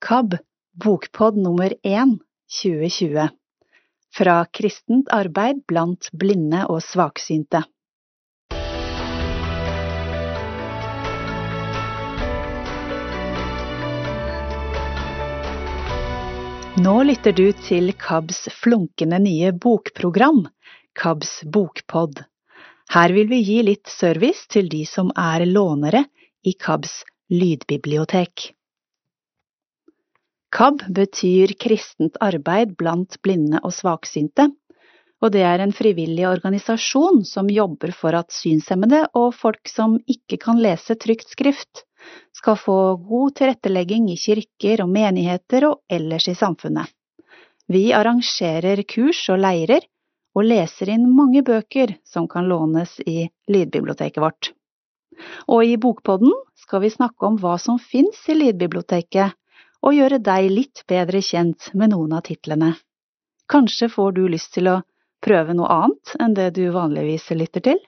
KAB, bokpod nummer 1, 2020. Fra kristent arbeid blant blinde og svaksynte. Nå lytter du til KABs flunkende nye bokprogram, KABs bokpod. Her vil vi gi litt service til de som er lånere i KABs lydbibliotek. KAB betyr kristent arbeid blant blinde og svaksynte, og det er en frivillig organisasjon som jobber for at synshemmede og folk som ikke kan lese trygt skrift, skal få god tilrettelegging i kirker og menigheter og ellers i samfunnet. Vi arrangerer kurs og leirer, og leser inn mange bøker som kan lånes i lydbiblioteket vårt. Og i Bokpodden skal vi snakke om hva som fins i lydbiblioteket, og gjøre deg litt bedre kjent med noen av titlene. Kanskje får du lyst til å prøve noe annet enn det du vanligvis lytter til?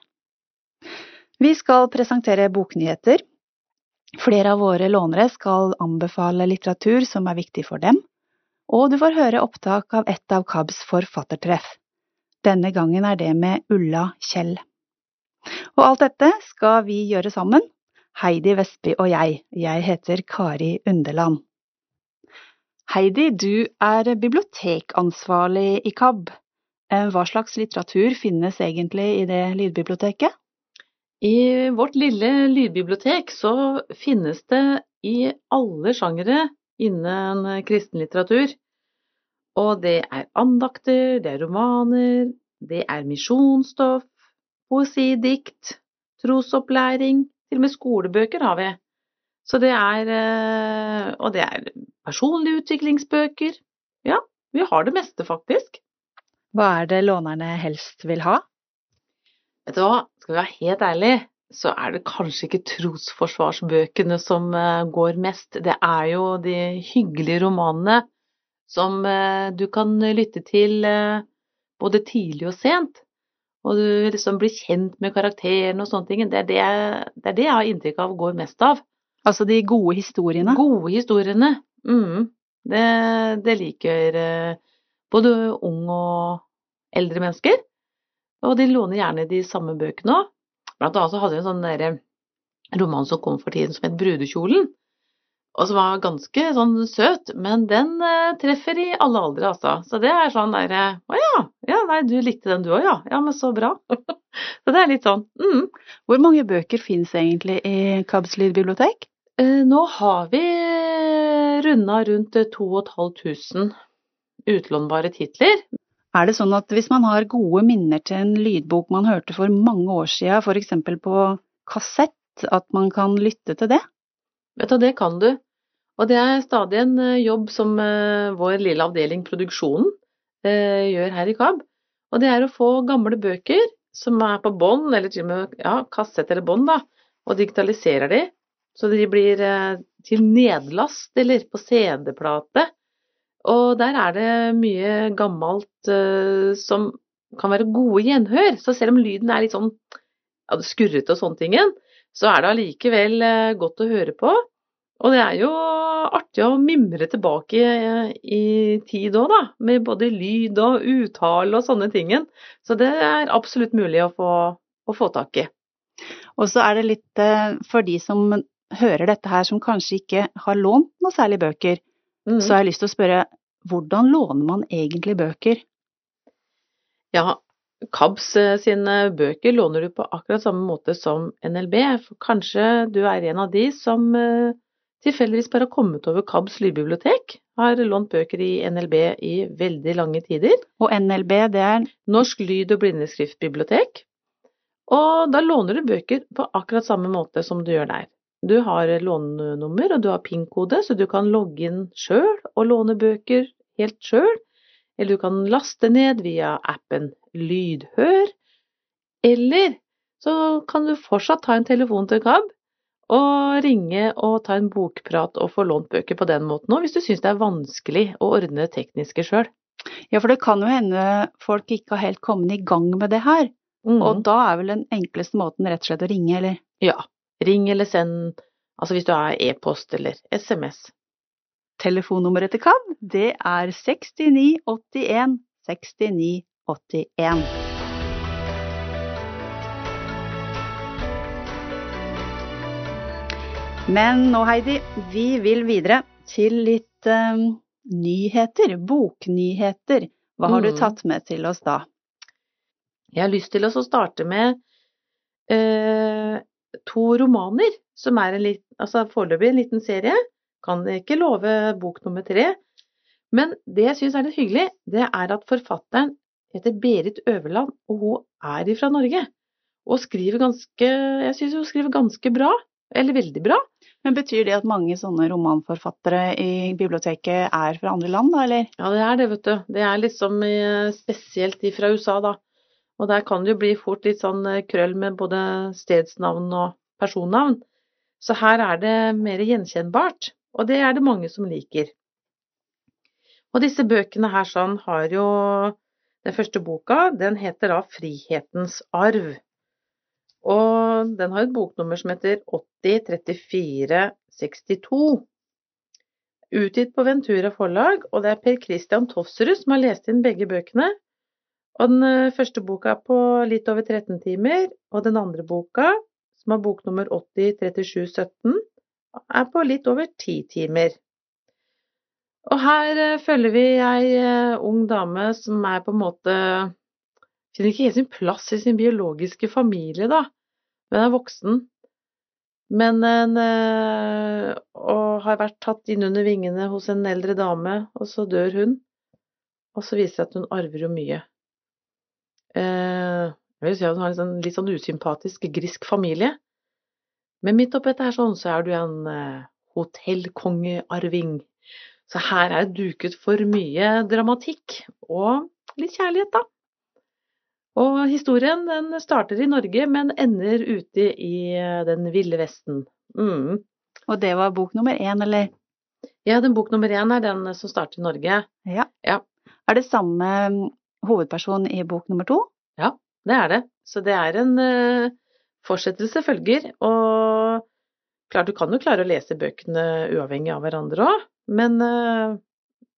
Vi skal presentere boknyheter. Flere av våre lånere skal anbefale litteratur som er viktig for dem, og du får høre opptak av et av KABs forfattertreff. Denne gangen er det med Ulla Kjell. Og alt dette skal vi gjøre sammen, Heidi Vestby og jeg. Jeg heter Kari Underland. Heidi, du er bibliotekansvarlig i KAB. Hva slags litteratur finnes egentlig i det lydbiblioteket? I vårt lille lydbibliotek så finnes det i alle sjangere innen kristen litteratur. Og det er andakter, det er romaner, det er misjonsstoff, poesi, dikt, trosopplæring, til og med skolebøker har vi. Så det er Og det er personlige utviklingsbøker. Ja, vi har det meste, faktisk. Hva er det lånerne helst vil ha? Vet du hva, skal vi være helt ærlige, så er det kanskje ikke trosforsvarsbøkene som går mest. Det er jo de hyggelige romanene som du kan lytte til både tidlig og sent. Og du liksom blir kjent med karakterene og sånne ting. Det er det, det er det jeg har inntrykk av går mest av. Altså de gode historiene? Gode historiene. Mm. Det, det liker både unge og eldre mennesker. Og de låner gjerne de samme bøkene òg. Blant annet så hadde vi en sånn der roman som kom for tiden som het Brudekjolen. Og som var ganske sånn søt, men den eh, treffer i alle aldre, altså. Så det er sånn derre Å ja, ja, nei, du likte den du òg, ja. Ja, men så bra. så det er litt sånn. Mm. Hvor mange bøker finnes egentlig i KABs lydbibliotek? Eh, nå har vi runda rundt 2500 utlånbare titler. Er det sånn at hvis man har gode minner til en lydbok man hørte for mange år siden, f.eks. på kassett, at man kan lytte til det? Vet du, det kan du. Og det er stadig en jobb som vår lille avdeling Produksjonen gjør her i KAB. Og det er å få gamle bøker som er på bånd, eller til og med ja, kassett eller bånd, da, og digitaliserer de, så de blir til nedlast eller på CD-plate. Og der er det mye gammelt uh, som kan være gode gjenhør. Så selv om lyden er litt sånn ja, skurrete og sånne ting, så er det allikevel uh, godt å høre på. Og det er jo artig å mimre tilbake i, i tid òg, da. Med både lyd og uttale og sånne ting. Så det er absolutt mulig å få, å få tak i. Og så er det litt uh, for de som hører dette her, som kanskje ikke har lånt noe særlig bøker Mm. Så har jeg lyst til å spørre, hvordan låner man egentlig bøker? Ja, KABS sine bøker låner du på akkurat samme måte som NLB, for kanskje du er en av de som tilfeldigvis bare har kommet over KABs lydbibliotek, har lånt bøker i NLB i veldig lange tider. Og NLB, det er? Norsk lyd- og blindeskriftbibliotek. Og da låner du bøker på akkurat samme måte som du gjør der. Du har lånenummer, og du har PIN-kode, så du kan logge inn sjøl og låne bøker helt sjøl. Eller du kan laste ned via appen Lydhør. Eller så kan du fortsatt ta en telefon til KAB og ringe og ta en bokprat og få lånt bøker på den måten òg, hvis du syns det er vanskelig å ordne det tekniske sjøl. Ja, for det kan jo hende folk ikke har helt kommet i gang med det her. Mm. Og da er vel den enkleste måten rett og slett å ringe, eller? Ja, Ring eller send, altså hvis du har e-post eller SMS. Telefonnummeret til KAB, det er 6981 6981. Men nå, Heidi, vi vil videre til litt eh, nyheter, boknyheter. Hva har du Mm. tatt med til oss da? Jeg har lyst til å starte med eh, to romaner, som er en liten, altså foreløpig en liten serie. Kan ikke love bok nummer tre. Men det jeg syns er litt hyggelig, det er at forfatteren heter Berit Øverland, og hun er fra Norge. Og skriver ganske Jeg syns hun skriver ganske bra. Eller veldig bra. Men Betyr det at mange sånne romanforfattere i biblioteket er fra andre land, da, eller? Ja, det er det, vet du. Det er liksom spesielt spesielt fra USA, da. Og der kan det jo bli fort litt sånn eh, krøll med både stedsnavn og personnavn. Så her er det mer gjenkjennbart, og det er det mange som liker. Og disse bøkene her sånn har jo Den første boka, den heter da Frihetens arv. Og den har et boknummer som heter 803462 utgitt på Ventura forlag, og det er Per Christian Tofsrud som har lest inn begge bøkene. Og den eh, første boka er på litt over 13 timer, og den andre boka, som er bok nummer 803717, er på litt over 10 timer. Og her eh, følger vi ei eh, ung dame som er på en måte Finner ikke helt sin plass i sin biologiske familie, da. Hun er voksen, men en, og har vært tatt inn under vingene hos en eldre dame, og så dør hun. Og så viser det seg at hun arver jo mye. Eh, jeg vil si at hun har en sånn, litt sånn usympatisk, grisk familie. Men midt oppi dette her sånn, så er du en eh, hotellkongearving. Så her er det duket for mye dramatikk, og litt kjærlighet, da. Og historien den starter i Norge, men ender ute i eh, den ville vesten. Mm. Og det var bok nummer én, eller? Ja, den bok nummer én er den som starter i Norge. Ja. Ja. Er det samme mm, hovedperson i bok nummer to? Ja, Det er det. Så det er en uh, fortsettelse følger. Og klart, du kan jo klare å lese bøkene uavhengig av hverandre òg, men uh,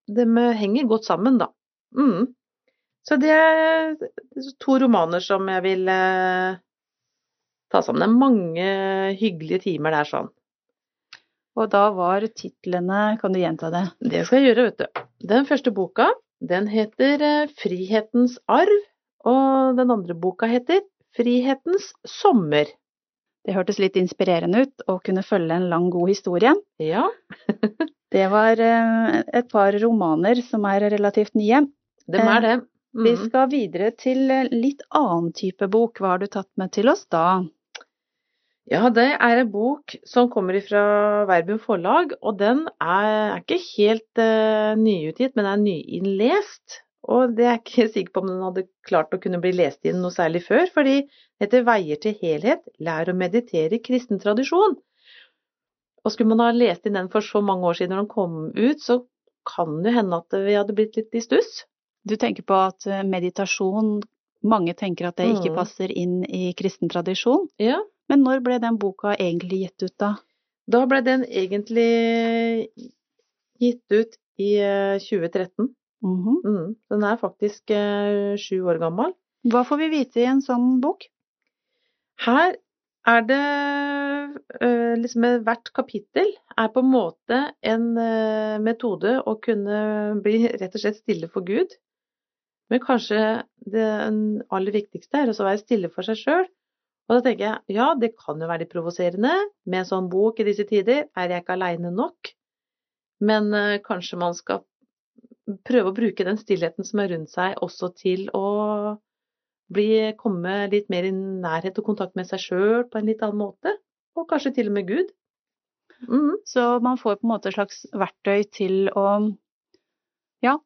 de henger godt sammen, da. Mm. Så det er to romaner som jeg vil uh, ta sammen. Det er mange hyggelige timer der sånn. Og da var titlene Kan du gjenta det? Det skal jeg gjøre, vet du. Den første boka, den heter eh, Frihetens arv, og den andre boka heter Frihetens sommer. Det hørtes litt inspirerende ut å kunne følge en lang, god historie. Ja, Det var eh, et par romaner som er relativt nye. dem er det. Vi Mhm. skal videre til eh, litt annen type bok. Hva har du tatt med til oss da? Ja, det er en bok som kommer fra Verbum forlag, og den er, ikke helt uh, nyutgitt, men er nyinnlest. Og det er jeg ikke sikker på om den hadde klart å kunne bli lest inn noe særlig før, fordi den heter Veier til helhet, lær å meditere i kristen tradisjon. Og skulle man ha lest inn den for så mange år siden når den kom ut, så kan det hende at vi hadde blitt litt i stuss. Du tenker på at eh, meditasjon Mange tenker at det ikke Mm. passer inn i kristen tradisjon. Ja, Men når ble den boka egentlig gitt ut, da? da ble den egentlig gitt ut i eh, 2013. -hmm. Mm, den er faktisk eh, sju år gammel. Hva får vi vite i en sånn bok? Her er det eh, liksom Hvert kapittel er på en måte en eh, metode å kunne bli rett og slett stille for Gud. Men kanskje det aller viktigste er å være stille for seg sjøl. Og da tenker jeg ja, det kan jo være litt provoserende med en sånn bok i disse tider. Er jeg ikke aleine nok? Men uh, kanskje man skal prøve å bruke den stillheten som er rundt seg, også til å bli, komme litt mer i nærhet og kontakt med seg sjøl på en litt annen måte. Og kanskje til og med Gud. Mm. Så man får på en måte et slags verktøy til å ja,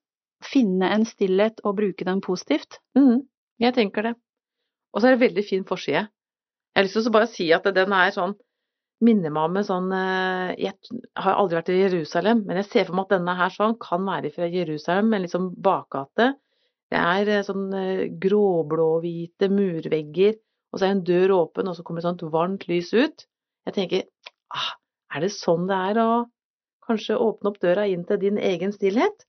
finne en stillhet og bruke den positivt. Mm. Jeg tenker det. Og så er det veldig fin forside. Jeg har lyst til å bare si at den er sånn Minner meg om en sånn eh, Jeg har aldri vært i Jerusalem, men jeg ser for meg at denne her sånn kan være fra Jerusalem, en liksom bakgate. Det er eh, sånn eh, gråblå-hvite murvegger, og så er en dør åpen, og så kommer et sånt varmt lys ut. Jeg tenker ah, er det sånn det er å kanskje åpne opp døra inn til din egen stillhet.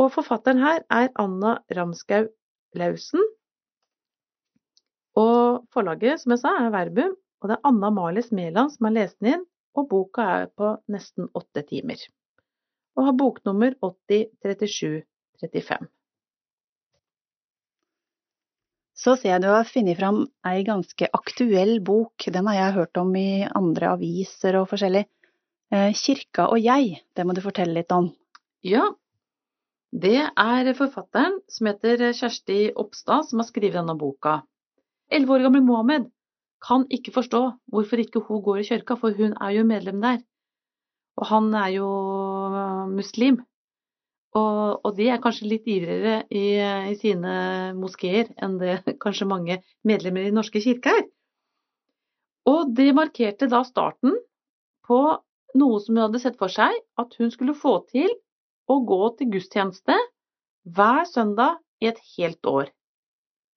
Og forfatteren her er Anna Ramskau Lausen. Og forlaget, som jeg sa, er Verbum, og det er Anna Marlis Mæland som har lest den inn, og boka er på nesten åtte timer. Og har boknummer 803735. Så ser jeg du har funnet fram ei ganske aktuell bok, den har jeg hørt om i andre aviser og forskjellig. Eh, Kirka og jeg, det må du fortelle litt om. Ja, det er forfatteren som heter Kjersti Oppstad som har skrevet denne boka. Elleve år gamle Mohammed kan ikke forstå hvorfor ikke hun går i kirka, for hun er jo medlem der. Og han er jo muslim. Og, og, de er kanskje litt ivrigere i, i, sine moskeer enn det kanskje mange medlemmer i Den norske kirke er. Og det markerte da starten på noe som hun hadde sett for seg at hun skulle få til å gå til gudstjeneste hver søndag i et helt år.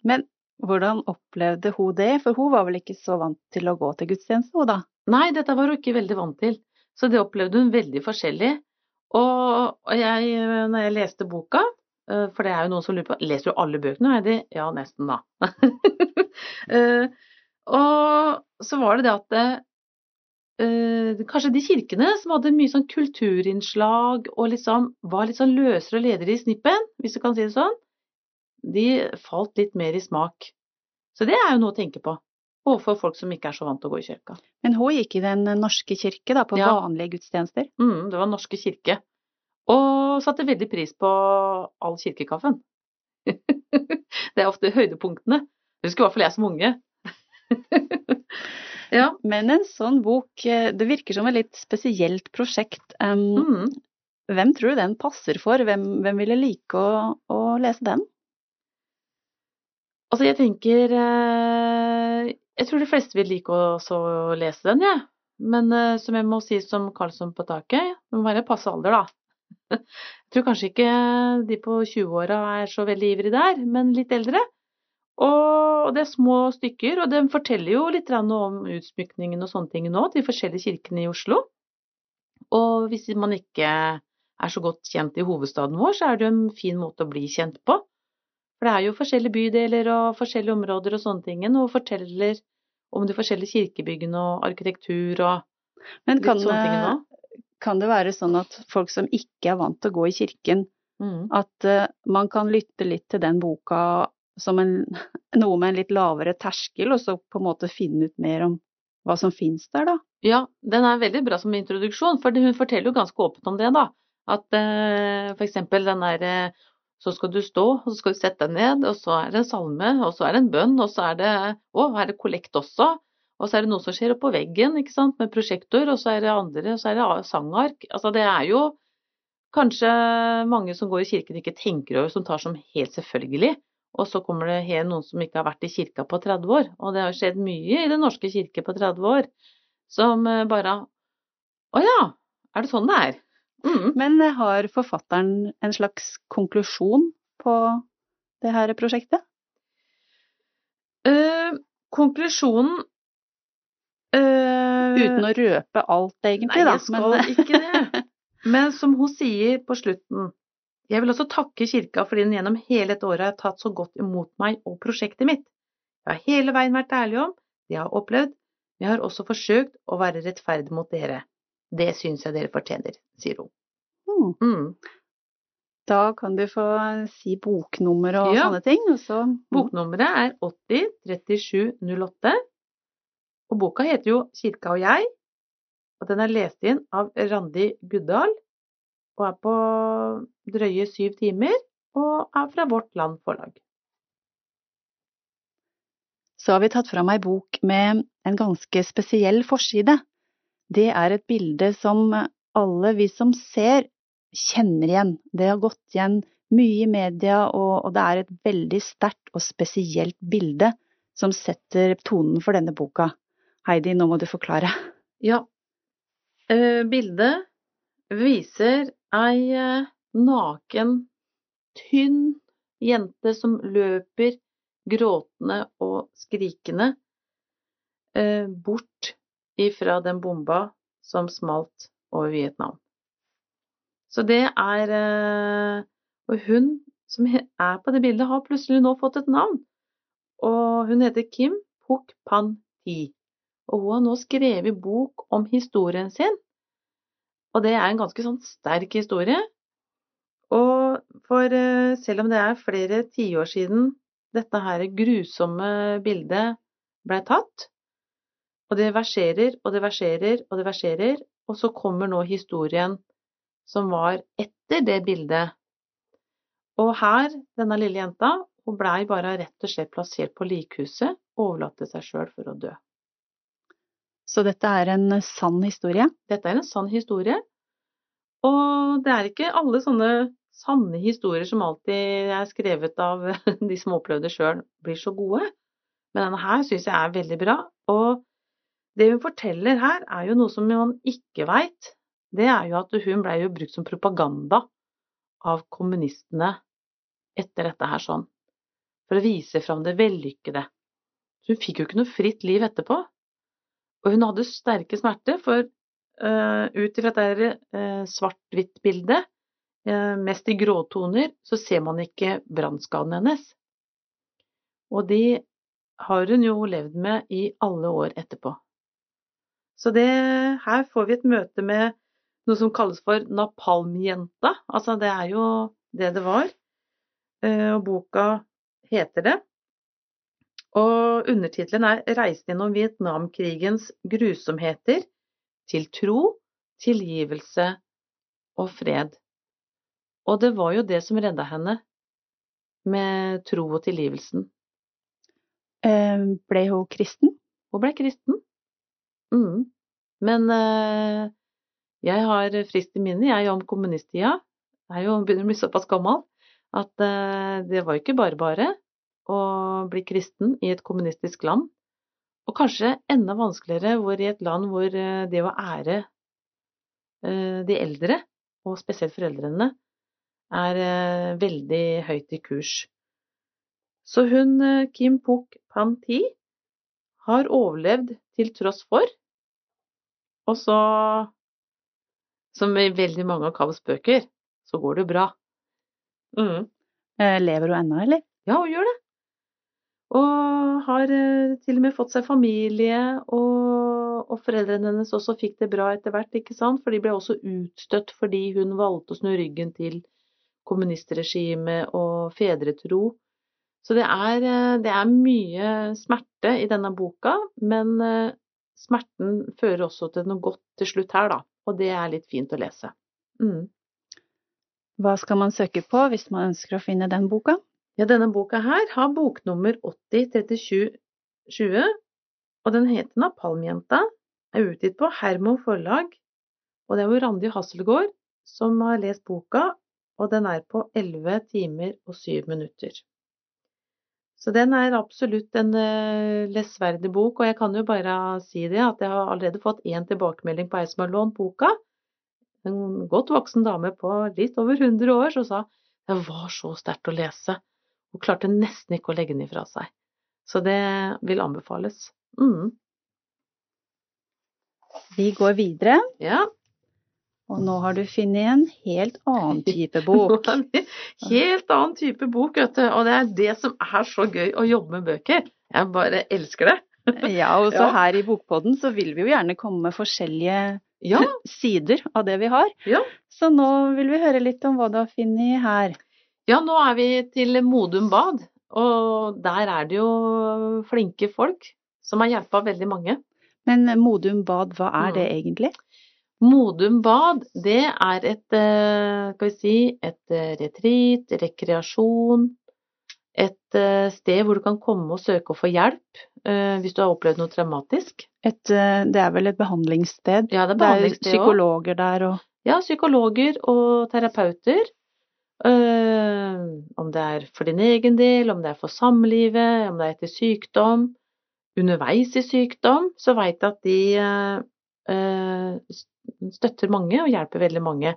Men hvordan opplevde hun det, for hun var vel ikke så vant til å gå til gudstjeneste, hun da? Nei, dette var hun ikke veldig vant til, så det opplevde hun veldig forskjellig. Og, jeg, når jeg leste boka, eh, for det er jo noen som lurer på Leser du alle bøkene, Heidi? Ja, nesten, da. Eh, og så var det det at uh, kanskje de kirkene som hadde mye sånn kulturinnslag og liksom var litt sånn løsere ledere i snippen, hvis du kan si det sånn, de falt litt mer i smak. Så det er jo noe å tenke på overfor folk som ikke er så vant til å gå i kirka. Men hun gikk i Den norske kirke, da, på ja. vanlige gudstjenester? Mm, det var Norske kirke. Og satte veldig pris på all kirkekaffen. det er ofte høydepunktene. Det husker i hvert fall jeg som unge. ja. Men en sånn bok, eh, det virker som et litt spesielt prosjekt. Um, mm. Hvem tror du den passer for? Hvem, hvem ville like å, å lese den? Altså, jeg tenker eh, Jeg tror de fleste vil like å lese den, jeg. Ja. Men uh, som jeg må si som Karlsson på taket, det må være passe alder, da. Jeg tror kanskje ikke de på 20-åra er så veldig ivrige der, men litt eldre. Og det er små stykker, og de forteller jo litt om utsmykningen og sånne ting nå, de forskjellige kirkene i Oslo. Og hvis man ikke er så godt kjent i hovedstaden vår, så er det jo en fin måte å bli kjent på. For det er jo forskjellige bydeler og forskjellige områder og sånne ting, og forteller om de forskjellige kirkebyggene og arkitektur og Men kan, litt sånne ting òg. Kan det være sånn at folk som ikke er vant til å gå i kirken, mm. at uh, man kan lytte litt til den boka som en, noe med en litt lavere terskel, og så på en måte finne ut mer om hva som finnes der, da? Ja, den er veldig bra som introduksjon, for hun forteller jo ganske åpent om det, da. At uh, for eksempel den der uh, så skal du stå, og så skal du sette deg ned, og så er det en salme, og så er det en bønn, og så er det Å, er det kollekt også. Og så er det noe som skjer oppå veggen, ikke sant, med prosjektor, og så er det andre, og så er det sangark. Altså det er jo kanskje mange som går i kirken ikke tenker over, som tar som helt selvfølgelig. Og så kommer det her noen som ikke har vært i kirka på 30 år. Og det har skjedd mye i Den norske kirke på 30 år som eh, bare Å ja, er det sånn det er? Mm. Men har forfatteren en slags konklusjon på det her prosjektet? Eh, konklusjonen eh, Uten å røpe alt, egentlig, da. Nei, jeg skal men... ikke det. Men som hun sier på slutten Jeg vil også takke Kirka fordi den gjennom hele et år har tatt så godt imot meg og prosjektet mitt. Jeg har hele veien vært ærlig om det jeg har opplevd, men jeg har også forsøkt å være rettferdig mot dere. Det syns jeg dere fortjener, sier hun. Mm. Mm. Da kan du få si boknummer og ja. sånne ting. Og så, mm. Boknummeret er 80 37 08. Og boka heter jo 'Kirka og jeg', og den er lest inn av Randi Guddal. Og er på drøye syv timer, og er fra Vårt Land Forlag. Så har vi tatt fram ei bok med en ganske spesiell forside. Det er et bilde som alle vi som ser, kjenner igjen. Det har gått igjen mye i media, og, det er et veldig sterkt og spesielt bilde som setter tonen for denne boka. Heidi, nå må du forklare. Ja. Eh, bildet viser ei eh, naken, tynn jente som løper gråtende og skrikende eh, bort ifra den bomba som smalt over Vietnam. Så det er eh, Og hun som er på det bildet, har plutselig nå fått et navn. Og hun heter Kim Puk Pan Thi. Og hun har nå skrevet bok om historien sin. Og det er en ganske sånn sterk historie. Og for eh, selv om det er flere tiår siden dette her grusomme bildet ble tatt, og det verserer og det verserer og det verserer, og så kommer nå historien som var etter det bildet. Og her, denne lille jenta, hun blei bare rett og slett plassert på likhuset overlatt til seg sjøl for å dø. Så dette er en sann historie? Dette er en sann historie. Og det er ikke alle sånne sanne historier som alltid er skrevet av de som opplevde det sjøl, blir så gode. Men denne her syns jeg er veldig bra. Og det hun forteller her, er jo noe som man ikke veit. Det er jo at hun blei jo brukt som propaganda av kommunistene etter dette her sånn. For å vise fram det vellykkede. Så hun fikk jo ikke noe fritt liv etterpå. Og hun hadde sterke smerter, for uh, ut ifra dette uh, svart-hvitt-bildet, uh, mest i gråtoner, så ser man ikke brannskadene hennes. Og de har hun jo levd med i alle år etterpå. Så det, her får vi et møte med noe som kalles for napalmjenta. Altså det er jo det det var. Og boka heter det. Og undertittelen er 'Reisen gjennom Vietnamkrigens grusomheter til tro, tilgivelse og fred'. Og det var jo det som redda henne, med tro og tilgivelsen. Eh, ble hun kristen? Hun ble kristen. Mm. Men eh, jeg har frist i minne, jeg, om kommunisttida. Jeg er jo begynner å bli såpass gammel at eh, det var ikke bare bare å bli kristen i et kommunistisk land, og kanskje enda vanskeligere hvor i et land hvor eh, det å ære eh, de eldre, og spesielt foreldrene, er eh, veldig høyt i kurs. Så hun, Kim Puk Pan Ti har overlevd til tross for, og så, som i veldig mange av Kavs bøker, så går det bra. Mm. Lever hun ennå, eller? Ja, hun gjør det. Og har eh, til og med fått seg familie, og, og, foreldrene hennes også fikk det bra etter hvert, ikke sant, for de ble også utstøtt fordi hun valgte å snu ryggen til kommunistregimet og fedretro. Så det er, eh, det er mye smerte i denne boka, men eh, smerten fører også til noe godt til slutt her, da, og det er litt fint å lese. Mm. Hva skal man søke på hvis man ønsker å finne den boka? Ja, denne boka her har boknummer 803720, og den heter Napalmjenta, er utgitt på Hermo forlag, og det er jo Randi Hasselgaard som har lest boka, og den er på 11 timer og 7 minutter. Så den er absolutt en uh, lesverdig bok, og jeg kan jo bare si det at jeg har allerede fått én tilbakemelding på ei som har lånt boka. En godt voksen dame på litt over 100 år som sa det var så sterkt å lese. Hun klarte nesten ikke å legge den ifra seg. Så det vil anbefales. Mm. Vi går videre. Ja. Og nå har du funnet en helt annen type bok. helt annen type bok, vet du. Og det er det som er så gøy å jobbe med bøker. Jeg bare elsker det. ja, og så ja. her i Bokpodden så vil vi jo gjerne komme med forskjellige ja. sider av det vi har. Ja. Så nå vil vi høre litt om hva du har funnet her. Ja, nå er vi til Modum Bad, og der er det jo flinke folk som har hjelpa veldig mange. Men Modum Bad, hva er det mm. Modum Bad, det er et, eh, skal vi si, et eh, retreat, rekreasjon, et eh, sted hvor du kan komme og søke og få hjelp hvis du har opplevd noe traumatisk. Et, det er vel et behandlingssted? Ja, det er behandlingssted Det er psykologer der og Ja, psykologer og terapeuter. Om det er for din egen del, om det er for samlivet, om det er etter sykdom. Underveis i sykdom så veit jeg at de støtter mange og hjelper veldig mange.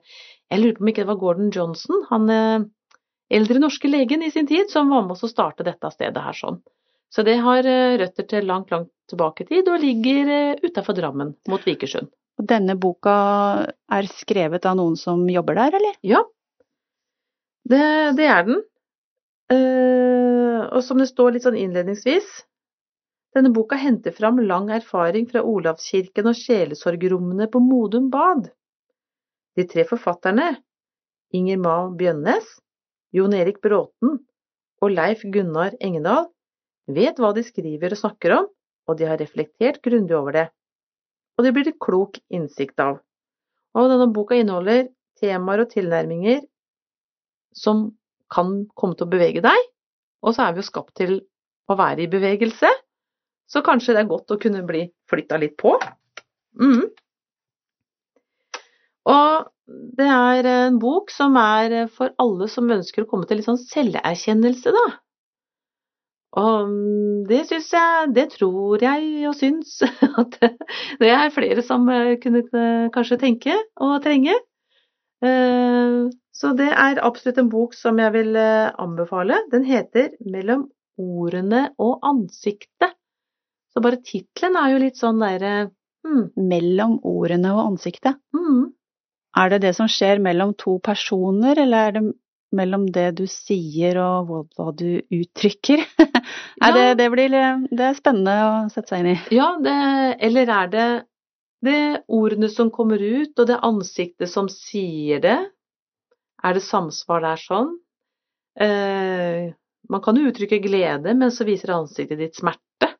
Jeg lurer på om ikke det var Gordon Johnson, han uh, eldre norske legen i sin tid, som var med oss å starte dette stedet her sånn. Så det har røtter til langt, langt tilbake i tid og ligger utafor Drammen, mot Vikersund. Og denne boka er skrevet av noen som jobber der, eller? Ja, det, det er den. Eh, og som det står litt sånn innledningsvis, denne boka henter fram lang erfaring fra Olavskirken og sjelesorgrommene på Modum Bad. De tre forfatterne, Inger Ma Bjønnes, Jon Erik Bråten og Leif Gunnar Engedal, vet hva de skriver og snakker om, og de har reflektert grundig over det. Og det blir det klok innsikt av. Og denne boka inneholder temaer og tilnærminger som kan komme til å bevege deg, og så er vi jo skapt til å være i bevegelse, så kanskje det er godt å kunne bli flytta litt på. Mm. Og det er en bok som er for alle som ønsker å komme til litt sånn selverkjennelse, da. Og det syns jeg, det tror jeg og syns at det er flere som kunne kanskje tenke og trenge. Eh, så det er absolutt en bok som jeg vil eh, anbefale. Den heter Mellom ordene og ansiktet. Så bare tittelen er jo litt sånn derre hmm. Mellom ordene og ansiktet? Hmm. Er det det som skjer mellom to personer, eller er det mellom det du sier og hva du uttrykker? ja. det, det, blir, det er spennende å sette seg inn i. Ja, det, eller er det det ordene som kommer ut, og det ansiktet som sier det? Er det samsvar der sånn? Eh, man kan jo uttrykke glede, men så viser ansiktet ditt smerte.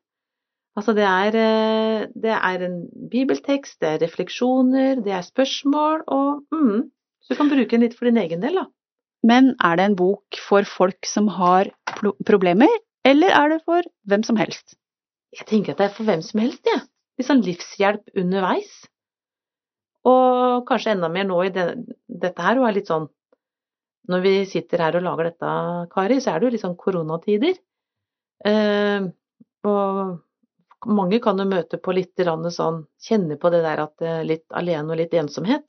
Altså det er, eh, det er en bibeltekst, det er refleksjoner, det er spørsmål, og mm, så du kan bruke den litt for din egen del, da. Men er det en bok for folk som har problemer, eller er det for hvem som helst? Jeg tenker at det er for hvem som helst, jeg. Ja. Litt sånn livshjelp underveis. Og kanskje enda mer nå i det, dette her, og er litt sånn Når vi sitter her og lager dette, Kari, så er det jo litt sånn koronatider. Eh, og mange kan jo møte på litt sånn Kjenne på det der at eh, litt alene og litt ensomhet.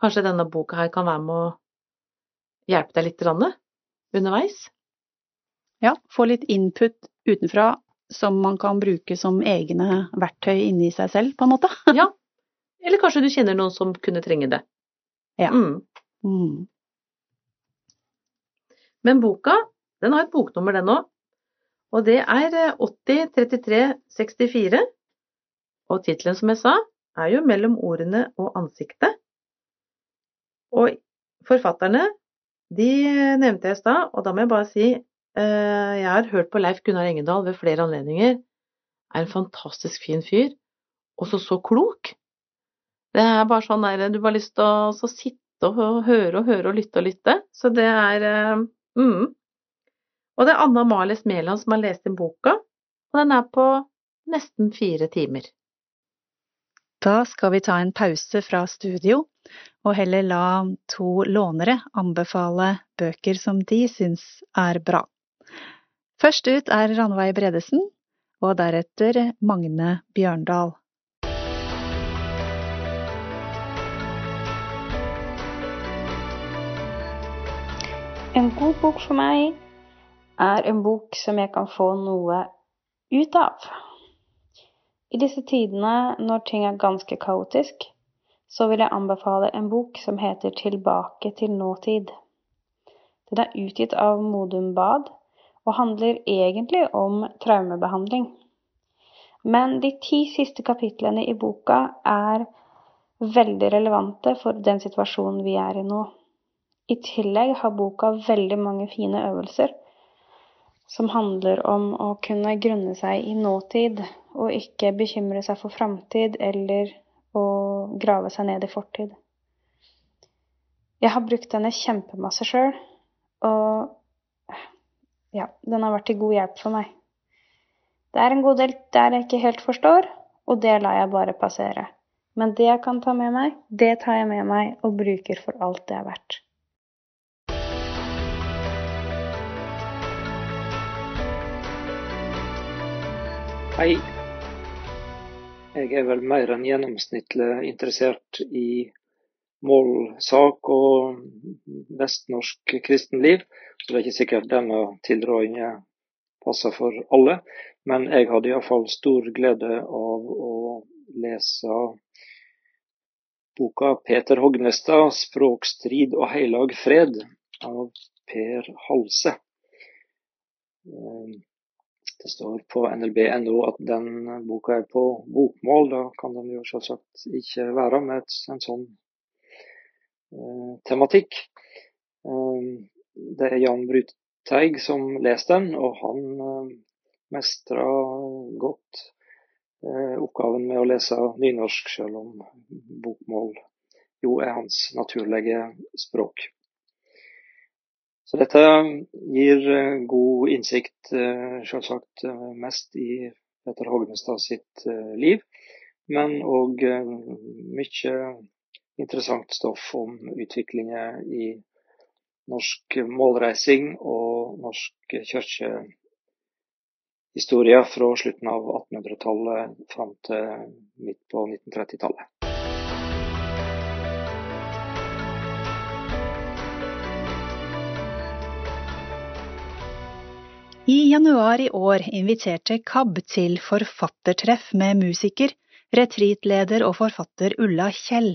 Kanskje denne boka her kan være med å hjelpe deg litt underveis? Ja, få litt input utenfra som man kan bruke som egne verktøy inni seg selv, på en måte. ja. Eller kanskje du kjenner noen som kunne trenge det. Ja. Mm. Mm. Men boka, den har et boknummer, den òg. Og det er 803364. Eh, og tittelen, som jeg sa, er jo 'Mellom ordene og ansiktet'. Og forfatterne, de nevnte jeg i stad, og da må jeg bare si Eh, jeg har hørt på Leif Gunnar Engedal ved flere anledninger. Er en fantastisk fin fyr. Også så klok. Det er bare sånn der du har lyst til å sitte og høre og høre og lytte og lytte. Så det er eh, mm. Og det er Anna Males Smeland som har lest inn boka, og den er på nesten fire timer. Da skal vi ta en pause fra studio, og heller la to lånere anbefale bøker som de syns er bra. Først ut er Ranveig Bredesen, og deretter Magne Bjørndal. En god bok for meg er en bok som jeg kan få noe ut av. I disse tidene når ting er ganske kaotisk, så vil jeg anbefale en bok som heter Tilbake til nåtid. Den er utgitt av Modum Bad og handler egentlig om traumebehandling. Men de ti siste kapitlene i boka er veldig relevante for den situasjonen vi er i nå. I tillegg har boka veldig mange fine øvelser som handler om å kunne grunne seg i nåtid, og ikke bekymre seg for framtid eller å grave seg ned i fortid. Jeg har brukt denne kjempemasse sjøl, og ja, den har vært til god hjelp for meg. Det er en god del der jeg ikke helt forstår, og det lar jeg bare passere. Men det jeg kan ta med meg, det tar jeg med meg og bruker for alt det er verdt. Hei. Jeg er vel mer enn gjennomsnittlig interessert i målsak og vestnorsk kristenliv. Så det er ikke sikkert denne tilrådingen passer for alle. Men jeg hadde iallfall stor glede av å lese boka 'Peter Hognestad språkstrid og heilag fred' av Per Halse. Det står på nlb.no at den boka er på bokmål. Da kan den jo selvsagt ikke være med en sånn eh, tematikk. Eh, det er Jan Bryteig som leser den, og han eh, mestra godt eh, oppgaven med å lese nynorsk, selv om bokmål jo er hans naturlige språk. Så dette gir eh, god innsikt, eh, selvsagt eh, mest i Petter Hognestad sitt liv, men òg mye interessant stoff om utviklingen i norsk målreising og norsk kirkehistorie fra slutten av 1800-tallet fram til midt på 1930-tallet. I januar i år inviterte KAB til forfattertreff med musiker, retreatleder og forfatter Ulla Kjell.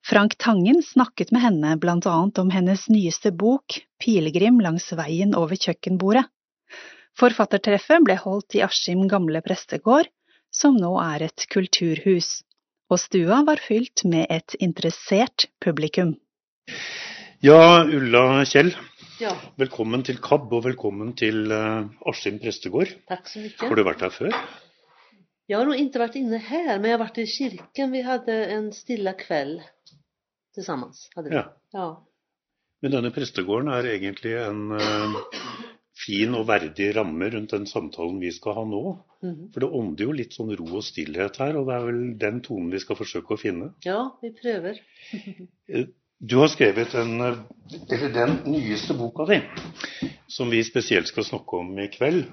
Frank Tangen snakket med henne blant annet om hennes nyeste bok, Pilegrim langs veien over kjøkkenbordet. Forfattertreffet ble holdt i Askim gamle prestegård, som nå er et kulturhus, og stua var fylt med et interessert publikum. Ja, Ulla Kjell, ja. Velkommen til KAB, og velkommen til uh, Askim prestegård. Takk så mye. Har du vært her før? Jeg har nog ikke vært inne her, men jeg har vært i kirken. Vi hadde en stille kveld sammen. Ja. ja. Men denne prestegården er egentlig en uh, fin og verdig ramme rundt den samtalen vi skal ha nå. Mm -hmm. For det ånder jo litt sånn ro og stillhet her, og det er vel den tonen vi skal forsøke å finne? Ja, vi prøver. Eh, du har skrevet en, eller den nyeste boka di, som vi spesielt skal snakke om i kveld.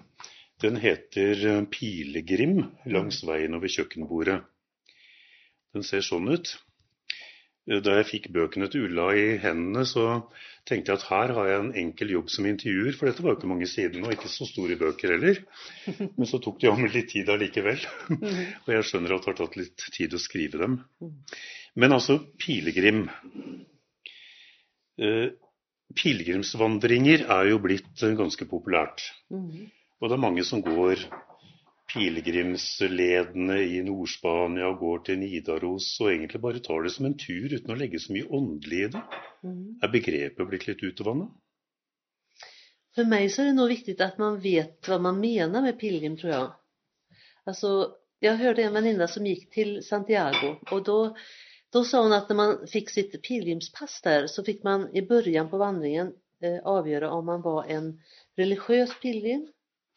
Den heter 'Pilegrim langs veien over kjøkkenbordet'. Den ser sånn ut. Da jeg fikk bøkene til Ulla i hendene, så tenkte jeg at her har jeg en enkel jobb som intervjuer, for dette var jo ikke mange sidene, og ikke så store bøker heller. Men så tok de om litt tid allikevel. Og jeg skjønner at det har tatt litt tid å skrive dem. Men altså, pilegrim. Eh, pilegrimsvandringer er jo blitt eh, ganske populært. Mm. Og det er mange som går pilegrimsledene i Nord-Spania og går til Nidaros og egentlig bare tar det som en tur uten å legge så mye åndelig i det. Mm. Er begrepet blitt litt utvanna? For meg så er det nå viktig at man vet hva man mener med pilegrim, tror jeg. Altså, jeg hørte en venninne som gikk til Santiago, og da då sa hon att när man fick sitt pilgrimspass där så fick man i början på vandringen eh, avgöra om man var en religiös pilgrim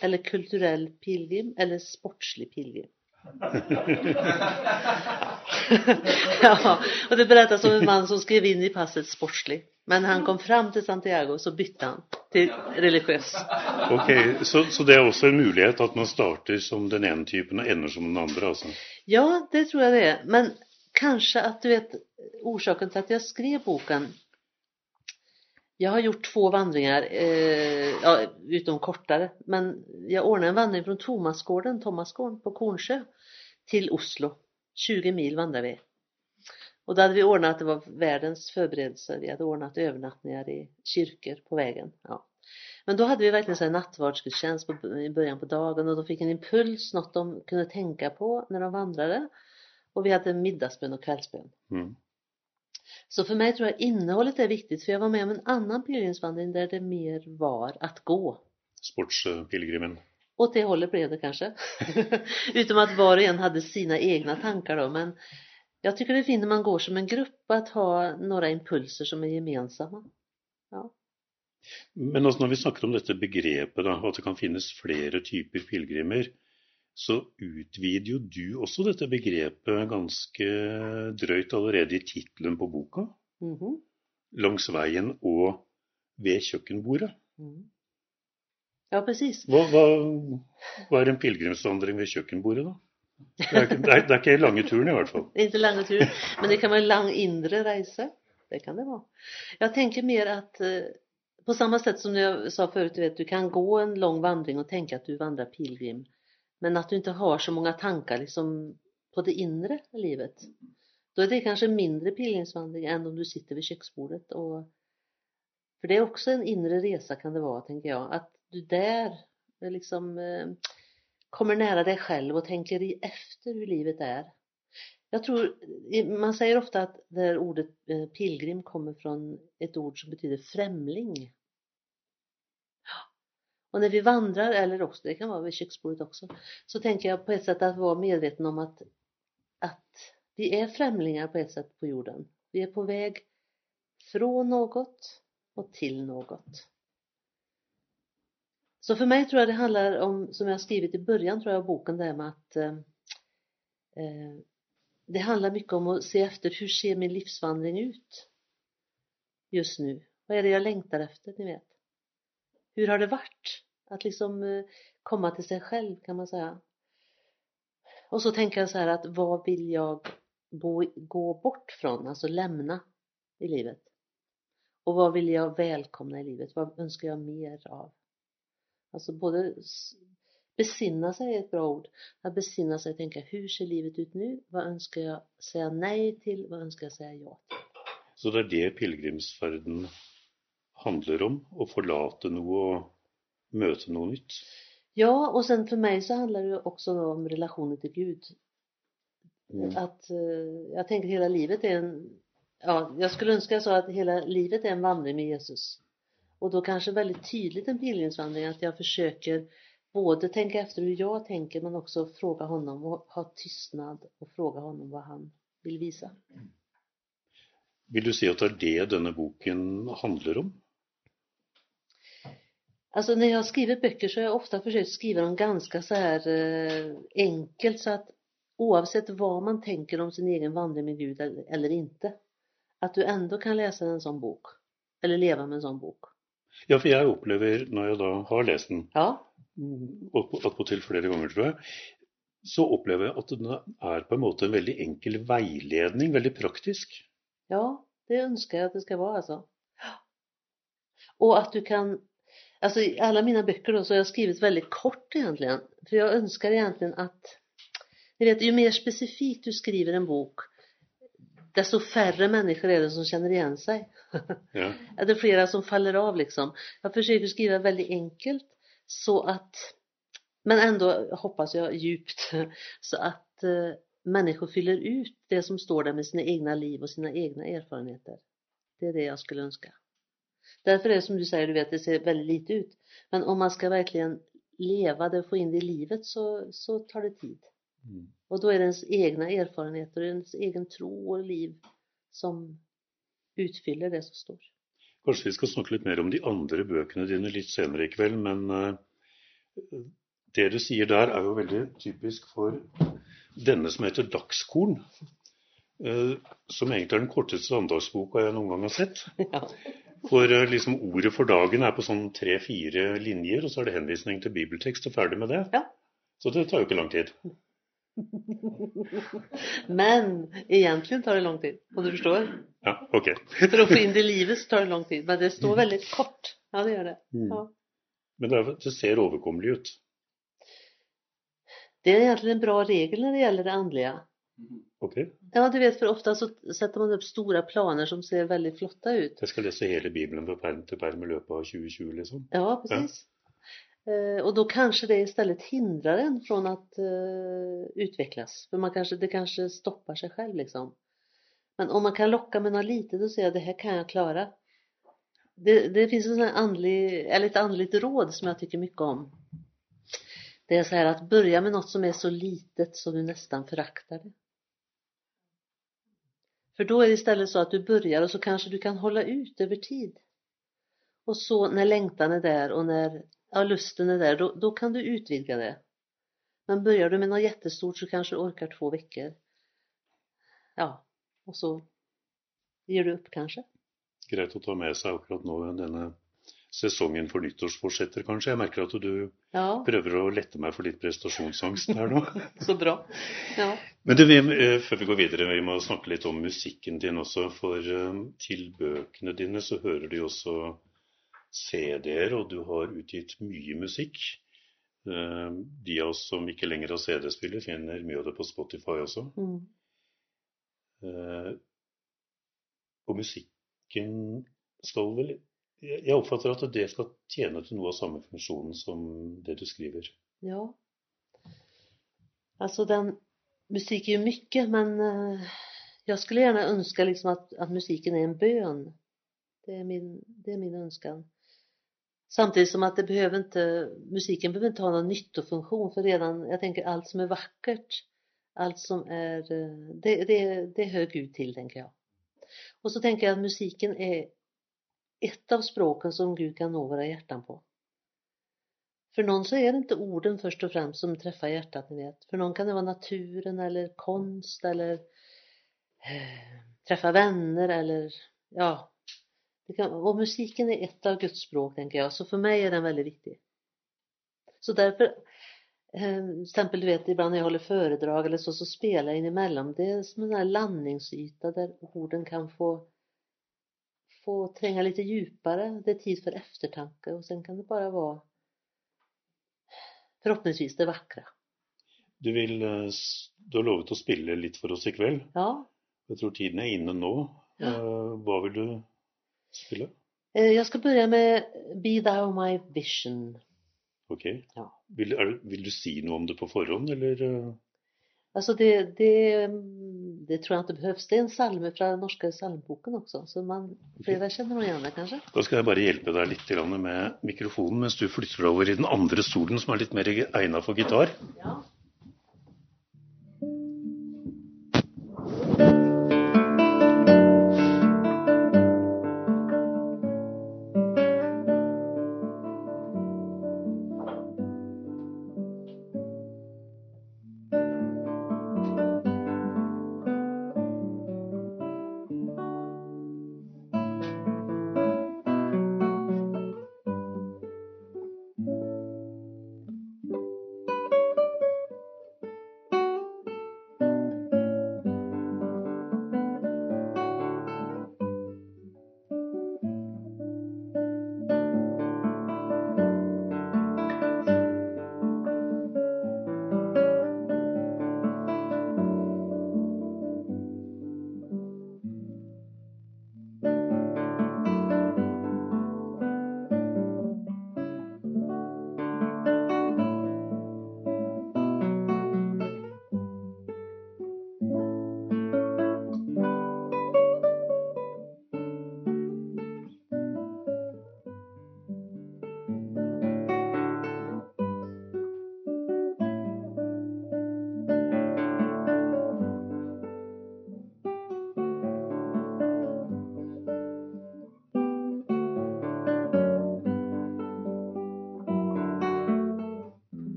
eller kulturell pilgrim eller sportslig pilgrim. ja, och det berättas om en man som skrev in i passet sportslig. Men han kom fram til Santiago så bytte han til religiøs. Ok, så, så, det er også en mulighet at man starter som den ene typen og ender som den andre? altså? Ja, det tror jeg det er. Men kanske att du vet orsaken till att jag skrev boken. Jag har gjort två vandringar, eh, ja, utom kortare, men jag ordnade en vandring från Tomasgården, Tomasgården på Kornsjö till Oslo. 20 mil vandrade vi. Och då hade vi ordnat, det var världens förberedelser, vi hade ordnat övernattningar i kyrkor på vägen. Ja. Men då hade vi verkligen en nattvardsgudstjänst i början på dagen och de fick en impuls, något de kunde tänka på när de vandrade. Och vi hadde middagsbønn og kveldsbønn. Mm. Så för mig tror jag innehållet är viktigt, för jag var med om en annan pilgrimsvandring där det mer var att gå. Sportspilgrimen. Åt det hållet blev det kanske. Utom att var och en hade sina egna tankar då, men jag tycker det är fint när man går som en grupp att ha några impulser som är gemensamma. Ja. Men også når vi snakker om dette begrepet, da, at det kan finnes flere typer pilegrimer, så utvider jo du også dette begrepet ganske drøyt allerede i tittelen på boka. Mm -hmm. 'Langs veien og ved kjøkkenbordet'. Mm. Ja, precis. Hva, hva, hva, er en pilegrimsvandring ved kjøkkenbordet, da? Det er, det, er, det er, ikke lange turen, i hvert fall. Ikke lange turen, men det kan være lang indre reise. Det kan det være. Jeg tenker mer at eh, på samme sett som jeg sa før, du, vet, du kan gå en lang vandring og tenke at du vandrer pilegrim. Men att du inte har så många tankar liksom på det inre livet. Då är det kanske mindre pilgrimsvandring än om du sitter vid köksbordet. För det är också en inre resa kan det vara, tänker jag. Att du där liksom eh, kommer nära dig själv och tänker efter hur livet är. Jag tror, man säger ofta att det ordet eh, kommer från ett ord som betyder främling. Och när vi vandrar, eller också, det kan vara vid köksbordet också, så tänker jag på ett sätt att vara medveten om att, att vi är främlingar på ett sätt på jorden. Vi är på väg från något och till något. Så för mig tror jag det handlar om, som jag skrivit i början tror jag av boken, det här med att eh, eh, det handlar mycket om att se efter hur ser min livsvandring ut just nu? Vad är det jag längtar efter, ni vet? Hur har det varit? Att liksom eh, komma till sig själv kan man säga. Och så tänker jag så här att vad vill jag gå bort från, alltså lämna i livet? Och vad vill jag välkomna i livet? Vad önskar jag mer av? Alltså både besinna sig är ett bra ord. Att besinna sig och tänka hur ser livet ut nu? Vad önskar jag säga nej till? Vad önskar jag säga ja till? Så det är det pilegrimsferden handlar om? Å forlate noe og møte noe nytt? Ja, och sen för mig så handlar det också om relationen till Gud. Mm. Att uh, jag tänker hela livet är en, ja, jag skulle önska så att hela livet är en vandring med Jesus. Och då kanske väldigt tydligt en pilgrimsvandring att jag försöker både tänka efter hur jag tänker men också fråga honom och ha tystnad och fråga honom vad han vill visa. Vil du si at det er det denne boken handler om? Alltså när jag skriver böcker så har jag ofta försökt skriva dem ganska så här eh, enkelt så att oavsett vad man tänker om sin egen vandring med Gud eller, inte, att du ändå kan läsa en sån bok eller leva med en sån bok. Ja, för jag upplever när jag då har läst den, ja. och attpåtil flera gånger tror jag, så upplever jag att den är på en måte en väldigt enkel vägledning, väldigt praktisk. Ja, det önskar jag att det ska vara alltså. Och att du kan, alltså i alla mina böcker då så har jag skrivit väldigt kort egentligen. För jag önskar egentligen att, ni vet ju mer specifikt du skriver en bok, desto färre människor är det som känner igen sig. Ja. det är flera som faller av liksom. Jag försöker skriva väldigt enkelt så att, men ändå hoppas jag djupt, så att eh, människor fyller ut det som står där med sina egna liv och sina egna erfarenheter. Det är det jag skulle önska. Därför är det som du säger, du vet, det ser väldigt lite ut. Men om man ska verkligen leva det och få in det i livet så, så tar det tid. Mm. Och då är det ens egna erfarenheter och ens egen tro og liv som utfyller det som står. Kanskje vi skal snakke litt mer om de andre bøkene dine litt senere i kveld, men uh, det du sier der er jo veldig typisk for denne som heter Dagskorn. Uh, som egentlig er den korteste andagsboka jeg noen gang har sett. Ja. For uh, liksom ordet for dagen er på sånn tre-fire linjer, og så er det henvisning til bibeltekst og ferdig med det. Ja. Så det tar jo ikke lang tid. Men egentlig tar det lang tid, om du forstår? Ja, ok. for å få inn det i livet så tar det lang tid, men det står veldig kort. Ja, det gjør det. Mm. Ja. Men det ser overkommelig ut. Det er egentlig en bra regel når det gjelder det andliga. Okej. Okay. Ja, du vet, for ofte så sätter man opp stora planer som ser veldig flotta ut. Jeg skal lese hele Bibelen fra perm til perm i løpet av 2020 liksom. Ja, precis. Ja. Eh, og da kanskje det istället hindrer en fra å uh, utvikles. For man kanskje, det kanskje stopper seg selv, liksom. Men om man kan locka med noe lite, da sier jeg det her kan jeg klare. Det, det finns en sån andlig, eller ett andligt råd som jeg tykker mye om. Det er så här att börja med noe som er så litet så du nesten föraktar det. För då är det istället så att du börjar och så kanske du kan hålla ut över tid. Och så när längtan är där och när ja, lusten är där, då, då kan du utvidga det. Men börjar du med något jättestort så kanske du orkar två veckor. Ja, och så ger du upp kanske. Greit att ta med sig akkurat nu denna säsongen for nyttårsforsetter, kanskje. Jeg merker at du ja. prøver å lette meg for litt prestasjonsangst her nå. så bra. Ja. Men du, vi, eh, før vi går videre, vi må snakke litt om musikken din også. For eh, til bøkene dine så hører du også CD-er, og du har utgitt mye musikk. Eh, de av oss som ikke lenger har CD-spiller, finner mye av det på Spotify også. Mm. Og musikken skal vel Jeg oppfatter at det skal tjene til noe av samme funksjonen som det du skriver. Ja. Alltså den, musik är ju mycket men jeg skulle gjerne ønske liksom at, at musiken er en bønn. Det er min, det er min önskan. Samtidig som at det behöver inte, musiken behöver inte ha någon nyttofunktion for redan, jag tänker allt som er vakkert, alt som är, eh, det, det, det hör Gud til, tenker jeg. Og så tenker jeg at musiken är ett av språken som Gud kan nå våra hjärtan på. För någon så är det inte orden först och främst som träffar hjärtat, ni vet. För någon kan det vara naturen eller konst eller eh, träffa vänner eller ja. Kan, och musiken är ett av Guds språk, tänker jag. Så för mig är den väldigt viktig. Så därför, eh, till exempel du vet ibland när jag håller föredrag eller så, så spelar jag in emellan. Det är som en landningsyta där orden kan få få tränga lite djupare. Det är tid för eftertanke och sen kan det bara vara förhoppningsvis det vackra. Du, vil, eh, du har lovet å spille litt for oss i kveld. Ja, Jeg tror tiden er inne nå. Ja. Eh, Hva vil du spille? Jeg skal begynne med Be Thou My Vision. Ok. Ja. Vil, er, vil du si noe om det på forhånd, eller? Altså, det, det, det tror jeg at det behøves. Det er en salme fra den norske salmeboken også, så man, flere kjenner noe igjen det kanskje. Da skal jeg bare hjelpe deg litt med mikrofonen mens du flytter deg over i den andre stolen, som er litt mer egnet for gitar. Ja.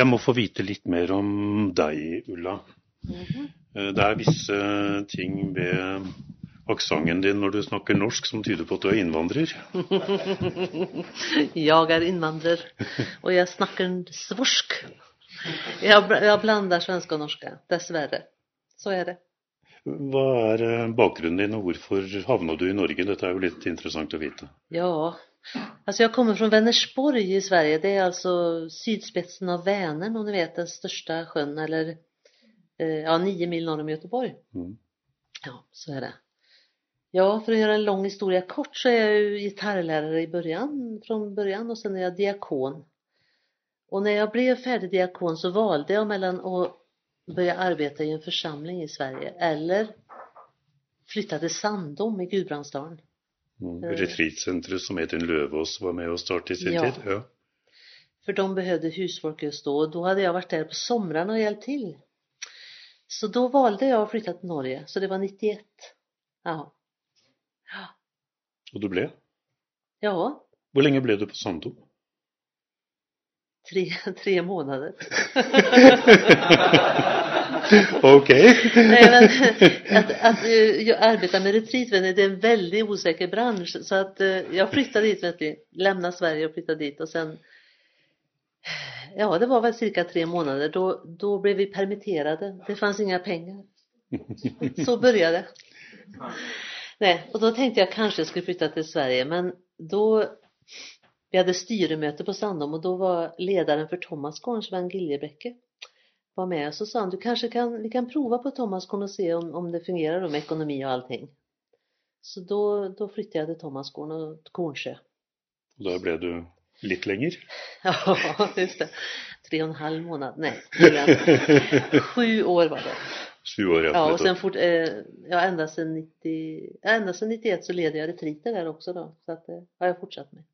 Jeg må få vite litt mer om deg, Ulla. Mm -hmm. Det er visse ting ved aksenten din når du snakker norsk som tyder på at du er innvandrer. jeg er innvandrer, og jeg snakker svorsk. Jeg blander blandar og och dessverre. Så er det. Hva er eh, bakgrunnen din, og hvorfor havna du i Norge? Dette er jo litt interessant å vite. Ja, alltså jag kommer från Vänersborg i Sverige. Det är alltså sydspetsen av Vänern, om ni vet den största sjön, eller eh, ja, nio mil norr om Göteborg. Mm. Ja, så är det. Ja, för att göra en lång historia kort så är jag ju gitarrlärare i början, från början och sen är jag diakon. Och när jag blev färdig diakon så valde jag mellan att börja arbeta i en församling i Sverige eller flytta till Sandom i Gudbrandsdalen. Mm. Eh. Retreatsenteret som Edin Løvaas var med å starte i sin Ja. tid. Ja. For de behövde husfolk just då da hadde jeg vært der på somrarna og hjälpt til. Så da valde jeg å flytte til Norge, så det var 91. Ja. Og du ble? Ja, Hvor lenge ble du på Sandum? tre, tre månader. Ok. Nej, men att, att eh, jag arbetar med retreatvänner, det är en väldigt osäker bransch. Så att eh, jag flyttade dit, vet du, lämnade Sverige och flyttade dit och sen Ja, det var väl cirka tre månader. Då, då blev vi permitterade. Det fanns inga pengar. Så började det. Nej, och då tänkte jag kanske jag skulle flytta till Sverige, men då vi hade styremöte på Sandom och då var ledaren för Thomasgården, Sven Giljebäcke, var med så sa han, du kanske kan, vi kan prova på og se om, om det fungerar då med ekonomi och allting. Så då, då flyttade jag till Thomasgården och Kornsjö. Og da ble du litt lenger? Ja, just det. Tre och en halv månad, nej, sju år var det. Sju år, ja. Ja, och sen fort, eh, ja, ända sedan 90, ja, ända sedan 91 så leder jag retriter där också då. Så att det har jag fortsatt med.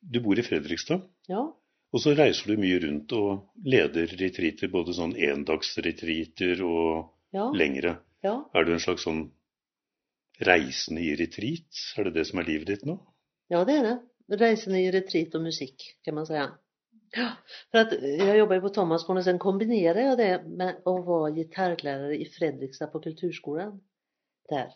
Du bor i Fredrikstad, Ja, og så reiser du mye rundt og leder retreater, både sånn endagsretreater og ja, lengre. ja. Er du en slags sånn reisende i retreat? Er det det som er livet ditt nå? Ja, det er det. Reisende i retreat og musikk, kan man si. Ja, for att jag jobbar ju på Thomasgården og så kombinerer jeg det med å være gitarlærer i Fredrikstad på kulturskolen. Där.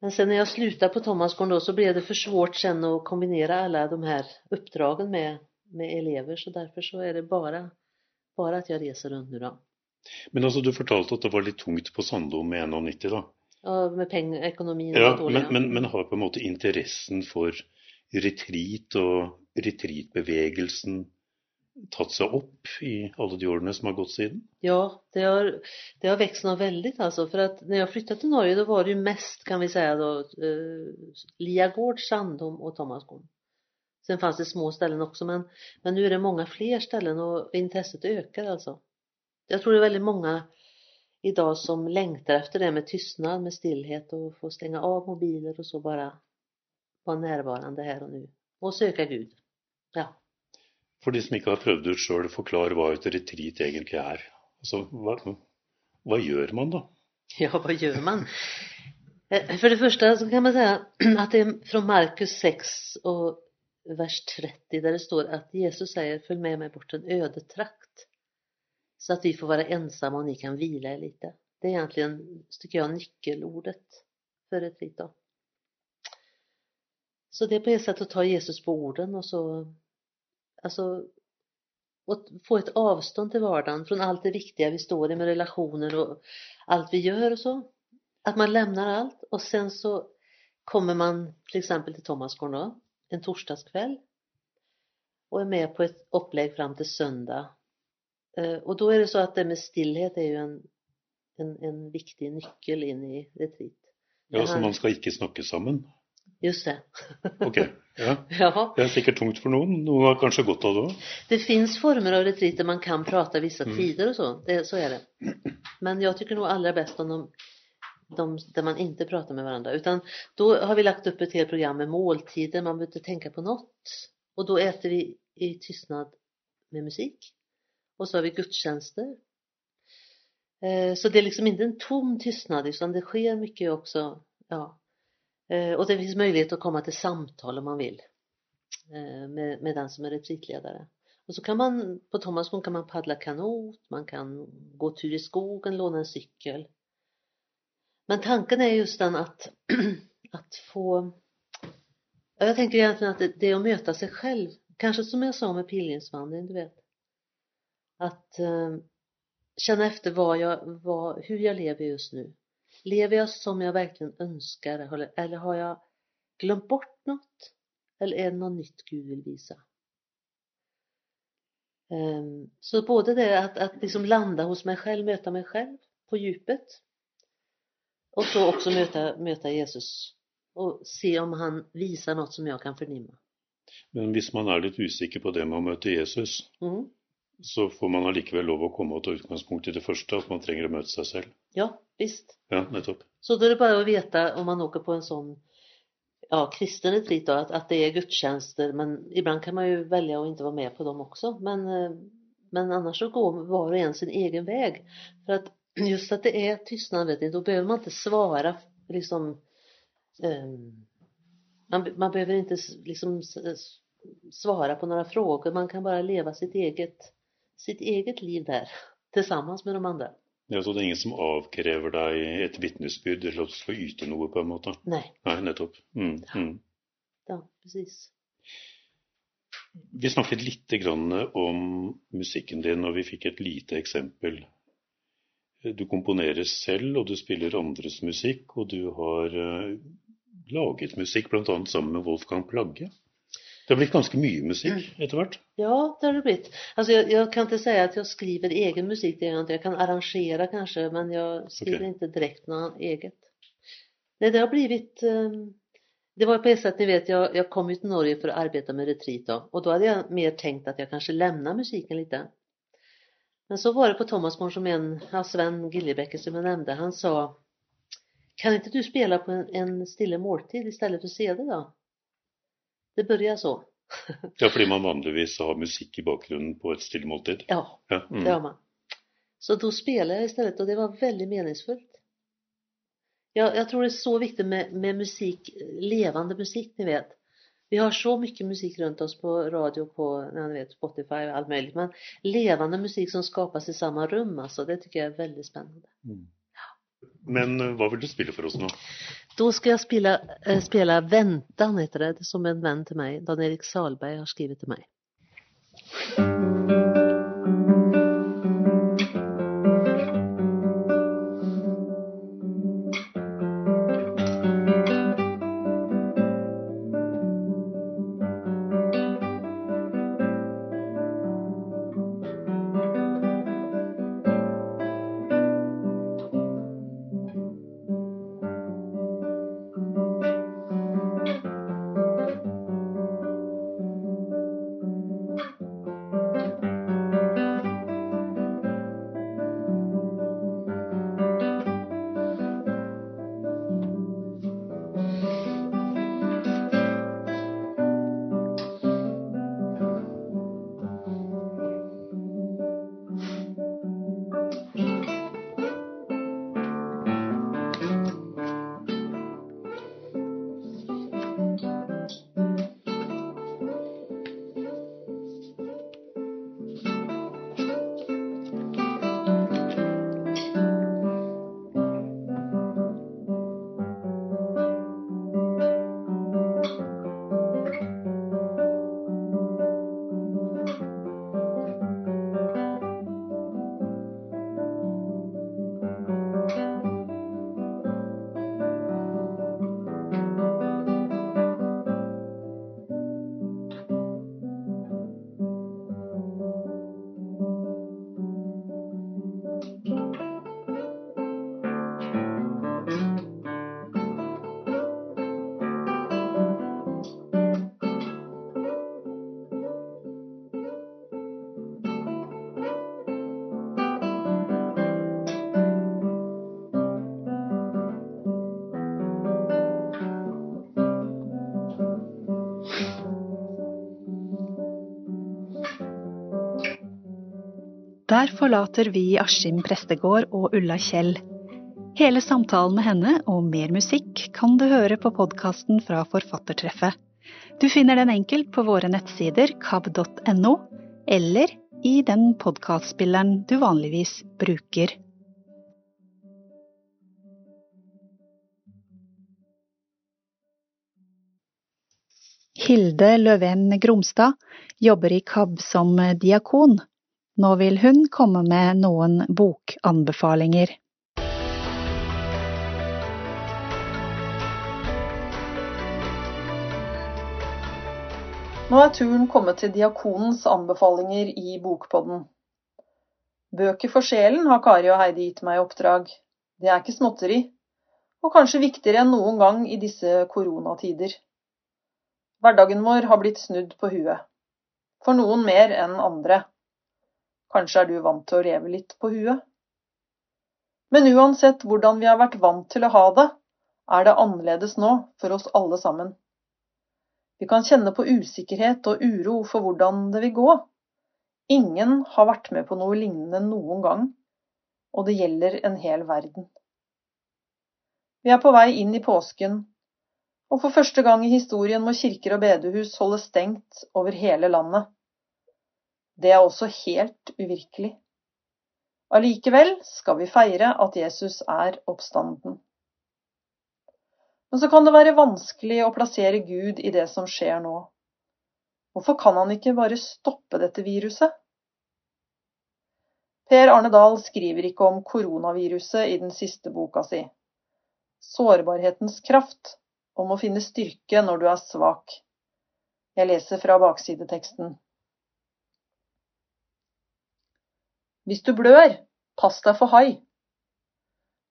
Men sen när jag slutade på Thomasgården då så blev det för svårt sen att kombinera alla de här uppdragen med, med elever så därför så är det bara, bara att jag reser runt nu då. Men altså, du fortalte at det var litt tungt på Sandom med 91, da. Ja, med pengar, ekonomin och Ja, dåliga. men, men, men har på en måte interessen for retreat og retreatbevegelsen tatt seg opp i alle de årene som har gått siden? Ja, det har, det har växt något väldigt alltså. För att när jag flyttade till Norge då var det ju mest kan vi säga då eh, Liagård, Sandholm och Thomasgården. Sen fanns det små ställen också men, men nu är det många fler ställen och intresset ökar alltså. Jag tror det är väldigt många idag som längtar efter det med tystnad, med stillhet och få stänga av mobiler och så bara vara närvarande här och nu. Och söka Gud. Ja. For de som ikke har prøvd ut sjøl, forklare hva et retreat egentlig er. Altså, hva, hva gjør man da? Ja, hva gjør man? For det første så kan man si at det er fra Markus 6 og vers 30 der det står at Jesus sier 'følg med meg bort en øde trakt så at vi får være ensomme og ni kan hvile litt. Det er egentligen, tycker jag, nyckelordet for et då. Så det er på en måte å ta Jesus på orden og så, alltså, och få ett avstånd till vardagen från allt det viktiga vi står i med relationer och allt vi gör och så. Att man lämnar allt och sen så kommer man till exempel till Tomasgården då, en torsdagskväll och är med på ett upplägg fram till söndag. Eh, Och då är det så att det med stillhet är ju en, en, en viktig nyckel in i retreat. Ja, Så man skal ikke snakke sammen? Just det. Ok. Ja. ja. Det er sikkert tungt for noen. Noen har kanskje godt av det òg. Det fins former av retreat der man kan prate vissa Mm. tider og sånn. Så er det. Men jeg syns nok allra best om de, de der man ikke prater med hverandre. Utan da har vi lagt opp et helt program med måltider, man bør ikke tenke på noe. Og da spiser vi i tystnad med musikk. Og så har vi gudstjänster. Eh, Så det er liksom ikke en tom tystnad utan det sker mye også. Ja. Eh, Och det finns möjlighet att komma till samtal om man vill. eh, Med, med den som är retreatledare. Och så kan man, på Thomasgården kan man paddla kanot, man kan gå tur i skogen, låna en cykel. Men tanken är just den att, att få, ja, jag tänker egentligen att det, det är att möta sig själv. Kanske som jag sa med pilgrimsvandring, du vet. Att eh, känna efter vad jag, vad, hur jag lever just nu. Lever jag som jag verkligen önskar eller, har jag glömt bort något? Eller är det något nytt Gud vill visa? Ehm, Så både det att, att liksom landa hos mig själv, möta mig själv på djupet och så också möta, möta Jesus og se om han viser noe som jeg kan fornimme. Men hvis man er litt usikker på det med å møte Jesus, Mm. så får man allikevel lov å komme og ta utgangspunkt i det første, at man trenger å møte seg selv. Ja, visst. Ja, nettopp. Så då är det bara att veta om man åker på en sån ja, kristen retreat då, att, att det är gudstjänster men ibland kan man ju välja att inte vara med på dem också. Men, eh, men annars så går var och en sin egen väg. För att just att det är tystnad, vet ni, då behöver man inte svara liksom um, man, man behöver inte liksom svara på några frågor, man kan bara leva sitt eget, sitt eget liv der tillsammans med de andre. Ja, så det er ingen som avkrever deg et vitnesbyrd eller at du skal yte noe, på en måte? Nei, Nei, nettopp. Mm, mm. ja, precis. Vi snakket litt om musikken din, og vi fikk et lite eksempel. Du komponerer selv, og du spiller andres musikk, og du har eh, laget musikk bl.a. sammen med Wolfgang Plagge. Det har blitt ganske mye musikk etter hvert. Ja, det har det blitt. Alltså jeg, jeg kan ikke si at jeg skriver egen musikk. det jag kan arrangere kanskje, men jeg skriver okay. ikke direkte noe eget. Nei, det har blivit... eh, Det var på ett sätt, ni vet, jeg, jeg, kom ut til Norge for å arbeide med retreat og da hadde jeg mer tenkt at jeg kanskje lämnar musikken litt. Men så var det på Thomasborn som en, av Sven Giljebäcke som jeg nevnte, han sa Kan ikke du spela på en, en stille måltid i stedet for CD då? Det började så. Ja, fordi man vanligvis har musikk i bakgrunnen på et stille måltid. Ja, Ja, Det mm. har man. Så då spelade jag istället och det var väldigt meningsfullt. Jag, jag tror det är så viktigt med, med musik, levande musik, ni vet. Vi har så mycket musik runt oss på radio, på ja, vet, Spotify och allt möjligt. Men levande musik som skapas i samma rum, alltså, det tycker jag är väldigt spännande. Mm. Men eh, hva vil du spille for oss nå? Då ska jag spela, eh, spela Väntan, heter det, som en vän till mig, Dan-Erik Salberg har skrivit till mig. Der forlater vi Askim prestegård og Ulla Kjell. Hele samtalen med henne og mer musikk kan du høre på podkasten fra Forfattertreffet. Du finner den enkelt på våre nettsider kab.no, eller i den podkastspilleren du vanligvis bruker. Hilde Løven Gromstad jobber i KAB som diakon. Nå vil hun komme med noen bokanbefalinger. Nå er turen kommet til diakonens anbefalinger i Bokpodden. Bøker for sjelen har Kari og Heidi gitt meg i oppdrag. Det er ikke småtteri, og kanskje viktigere enn noen gang i disse koronatider. Hverdagen vår har blitt snudd på huet. For noen mer enn andre. Kanskje er du vant til å leve litt på huet? Men uansett hvordan vi har vært vant til å ha det, er det annerledes nå for oss alle sammen. Vi kan kjenne på usikkerhet og uro for hvordan det vil gå. Ingen har vært med på noe lignende noen gang, og det gjelder en hel verden. Vi er på vei inn i påsken, og for første gang i historien må kirker og bedehus holde stengt over hele landet. Det er også helt uvirkelig. Allikevel skal vi feire at Jesus er oppstanden. Men så kan det være vanskelig å plassere Gud i det som skjer nå. Hvorfor kan han ikke bare stoppe dette viruset? Per Arne Dahl skriver ikke om koronaviruset i den siste boka si. Sårbarhetens kraft, om å finne styrke når du er svak. Jeg leser fra baksideteksten. Hvis du blør, pass deg for hai.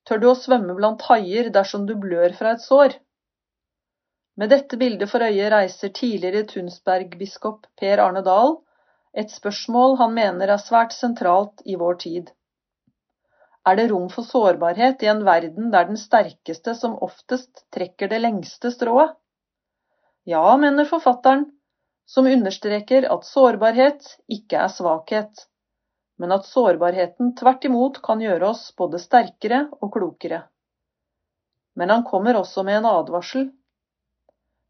Tør du å svømme blant haier dersom du blør fra et sår? Med dette bildet for øye reiser tidligere Tunsberg-biskop Per Arne Dahl et spørsmål han mener er svært sentralt i vår tid. Er det rom for sårbarhet i en verden der den sterkeste som oftest trekker det lengste strået? Ja, mener forfatteren, som understreker at sårbarhet ikke er svakhet, men at sårbarheten tvert imot kan gjøre oss både sterkere og klokere. Men han kommer også med en advarsel.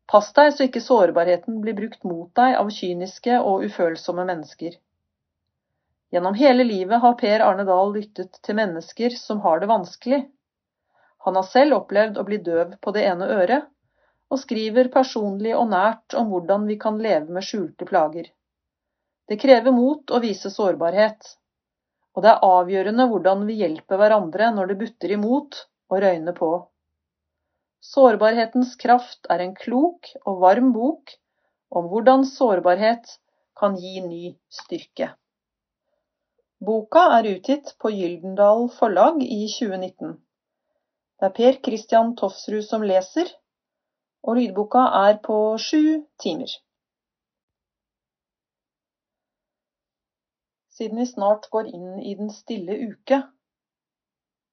Pass deg så ikke sårbarheten blir brukt mot deg av kyniske og ufølsomme mennesker. Gjennom hele livet har Per Arne Dahl lyttet til mennesker som har det vanskelig. Han har selv opplevd å bli døv på det ene øret, og skriver personlig og nært om hvordan vi kan leve med skjulte plager. Det krever mot å vise sårbarhet, og det er avgjørende hvordan vi hjelper hverandre når det butter imot og røyner på. Sårbarhetens kraft er en klok og varm bok om hvordan sårbarhet kan gi ny styrke. Boka er utgitt på Gyldendal Forlag i 2019. Det er Per Christian Tofsrud som leser, og lydboka er på sju timer. Siden vi snart går inn i den stille uke,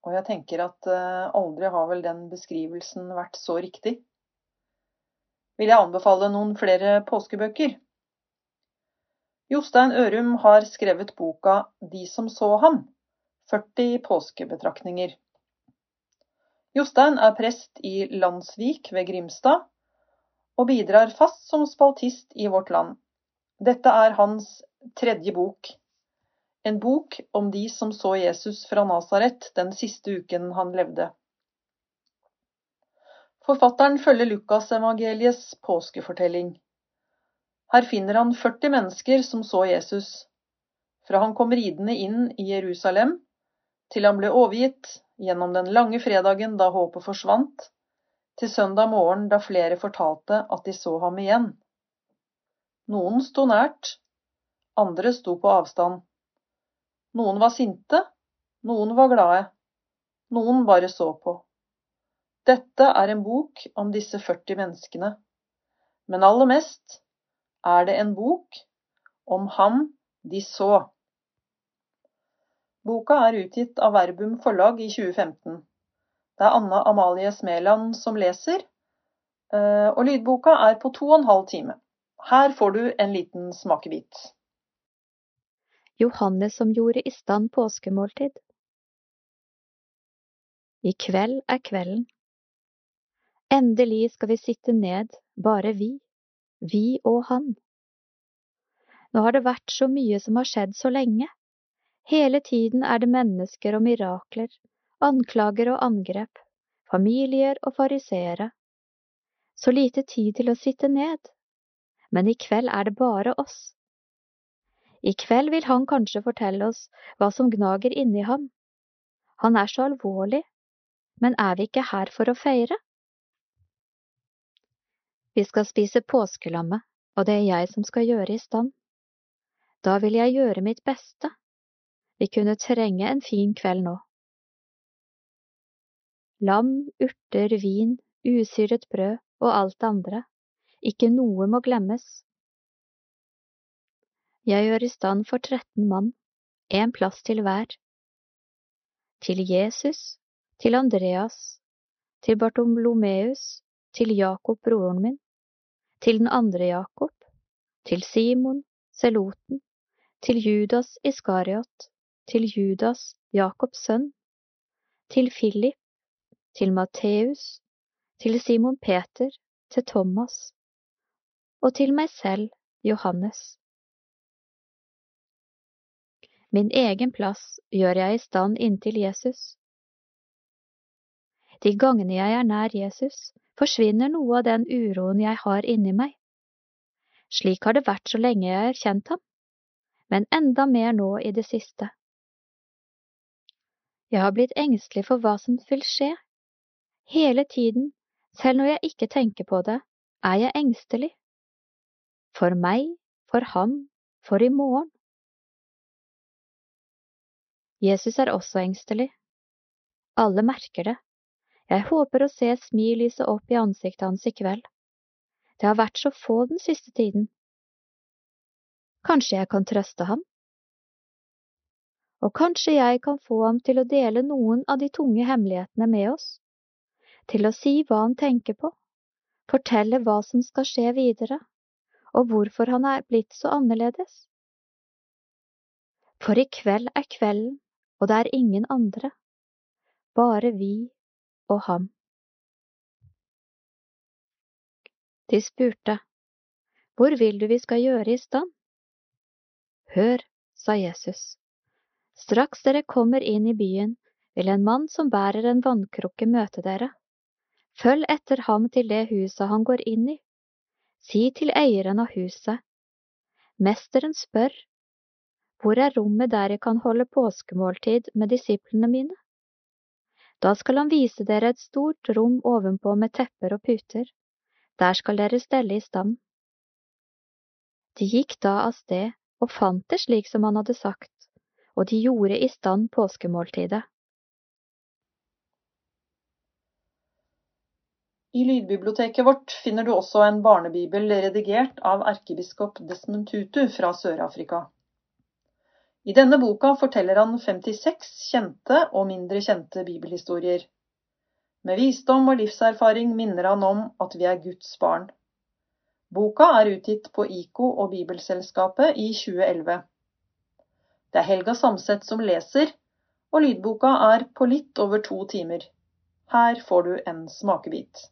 og jeg tenker at eh, aldri har vel den beskrivelsen vært så riktig. Vil jeg anbefale noen flere påskebøker? Jostein Ørum har skrevet boka De som så ham 40 påskebetraktninger. Jostein er prest i Landsvik ved Grimstad, og bidrar fast som spaltist i Vårt Land. Dette er hans tredje bok en bok om de som så Jesus fra Nasaret den siste uken han levde. Forfatteren følger Lukasevangeliets påskefortelling. Her finner han 40 mennesker som så Jesus, fra han kom ridende inn i Jerusalem, til han ble overgitt, gjennom den lange fredagen da håpet forsvant, til søndag morgen da flere fortalte at de så ham igjen. Noen sto nært, andre sto på avstand. Noen var sinte, noen var glade, noen bare så på. Dette er en bok om disse 40 menneskene, men aller mest er det en bok om ham de så. Boka er utgitt av Verbum forlag i 2015. Det er Anna Amalie Smeland som leser, eh, og lydboka er på to og en halv time. Her får du en liten smakebit. Johannes som gjorde i stand påskemåltid. I kveld er kvelden. Endelig skal vi sitte ned, bare vi, vi og han. Nå har det vært så mye som har skjedd så lenge. Hele tiden er det mennesker og mirakler, anklager og angrep, familier og fariseere. Så lite tid til å sitte ned. Men i kveld er det bare oss. I kveld vil han kanskje fortelle oss hva som gnager inni ham. Han er så alvorlig, men er vi ikke her for å feire? Vi skal spise påskelammet, og det er jeg som skal gjøre i stand. Da vil jeg gjøre mitt beste. Vi kunne trenge en fin kveld nå. Lam, urter, vin, usyret brød og alt det andre. Ikke noe må glemmes. Jeg gjør i stand for 13 mann, en plass til hver. Til Jesus, til Andreas, til Bartolomeus, til Jakob broren min, til den andre Jakob, til Simon, Seloten, til Judas Iskariot, til Judas, Jakobs sønn, til Philip, til Matteus, til Simon Peter, til Thomas og til meg selv, Johannes. Min egen plass gjør jeg i stand inntil Jesus. De gangene jeg er nær Jesus, forsvinner noe av den uroen jeg har inni meg. Slik har det vært så lenge jeg har kjent ham, men enda mer nå i det siste. Jeg har blitt engstelig for hva som vil skje. Hele tiden, selv når jeg ikke tenker på det, er jeg engstelig. For meg, for ham, for i morgen. Jesus er også engstelig. Alle merker det. Jeg håper å se smil lyse opp i ansiktet hans i kveld. Det har vært så få den siste tiden. Kanskje jeg kan trøste ham? Og kanskje jeg kan få ham til å dele noen av de tunge hemmelighetene med oss, til å si hva han tenker på, fortelle hva som skal skje videre, og hvorfor han er blitt så annerledes. For i kveld er kvelden, og det er ingen andre, bare vi og ham. De spurte, Hvor vil du vi skal gjøre i stand? Hør, sa Jesus. Straks dere kommer inn i byen, vil en mann som bærer en vannkrukke møte dere. Følg etter ham til det huset han går inn i. Si til eieren av huset. Mesteren spør, hvor er rommet der jeg kan holde påskemåltid med disiplene mine? Da skal han vise dere et stort rom ovenpå med tepper og puter. Der skal dere stelle i stand. De gikk da av sted og fant det slik som han hadde sagt og de gjorde i stand påskemåltidet. I lydbiblioteket vårt finner du også en barnebibel redigert av erkebiskop Desmond Tutu fra Sør-Afrika. I denne boka forteller han 56 kjente og mindre kjente bibelhistorier. Med visdom og livserfaring minner han om at vi er Guds barn. Boka er utgitt på IKO og Bibelselskapet i 2011. Det er Helga Samset som leser, og lydboka er på litt over to timer. Her får du en smakebit.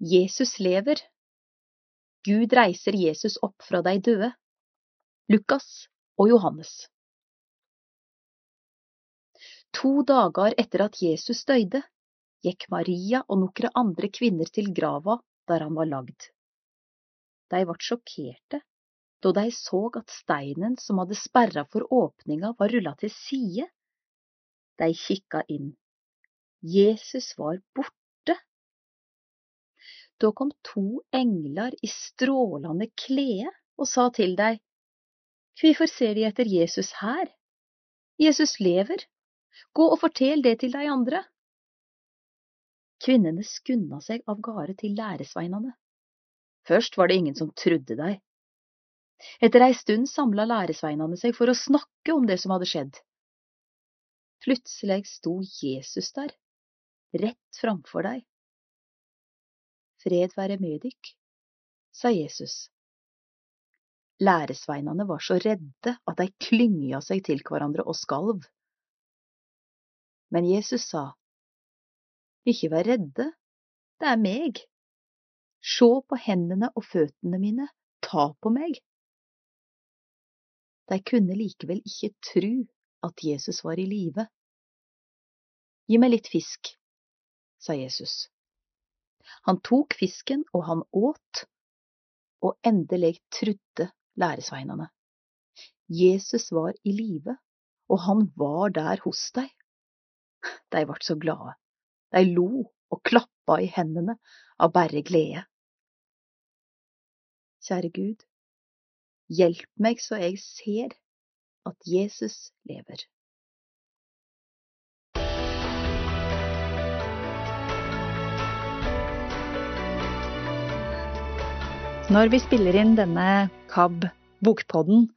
Jesus lever. Gud reiser Jesus opp fra de døde. Lukas og Johannes. To dager etter at Jesus døde, gikk Maria og noen andre kvinner til grava der han var lagd. De ble sjokkerte da de så at steinen som hadde sperra for åpninga, var rulla til side. De kikka inn. Jesus var borte. Da kom to engler i strålende klede og sa til dei, Hvorfor ser de etter Jesus her? Jesus lever. Gå og fortell det til de andre. Kvinnene skunda seg av gårde til læresveinene. Først var det ingen som trodde dei, etter ei stund samla læresveinene seg for å snakke om det som hadde skjedd. Plutselig sto Jesus der, rett framfor dei. Fred være med dykk, sa Jesus. Læresveinene var så redde at de klynga seg til hverandre og skalv. Men Jesus sa, Ikke vær redde, det er meg. Sjå på hendene og føttene mine, ta på meg. De kunne likevel ikke tru at Jesus var i live. Gi meg litt fisk, sa Jesus. Han tok fisken, og han åt, og endelig trudde læresveinene. Jesus var i live, og han var der hos dei. De ble så glade. De lo og klappa i hendene av bare glede. Kjære Gud, Hjelp meg så jeg ser at Jesus lever. Når vi spiller inn denne KAB Bokpodden,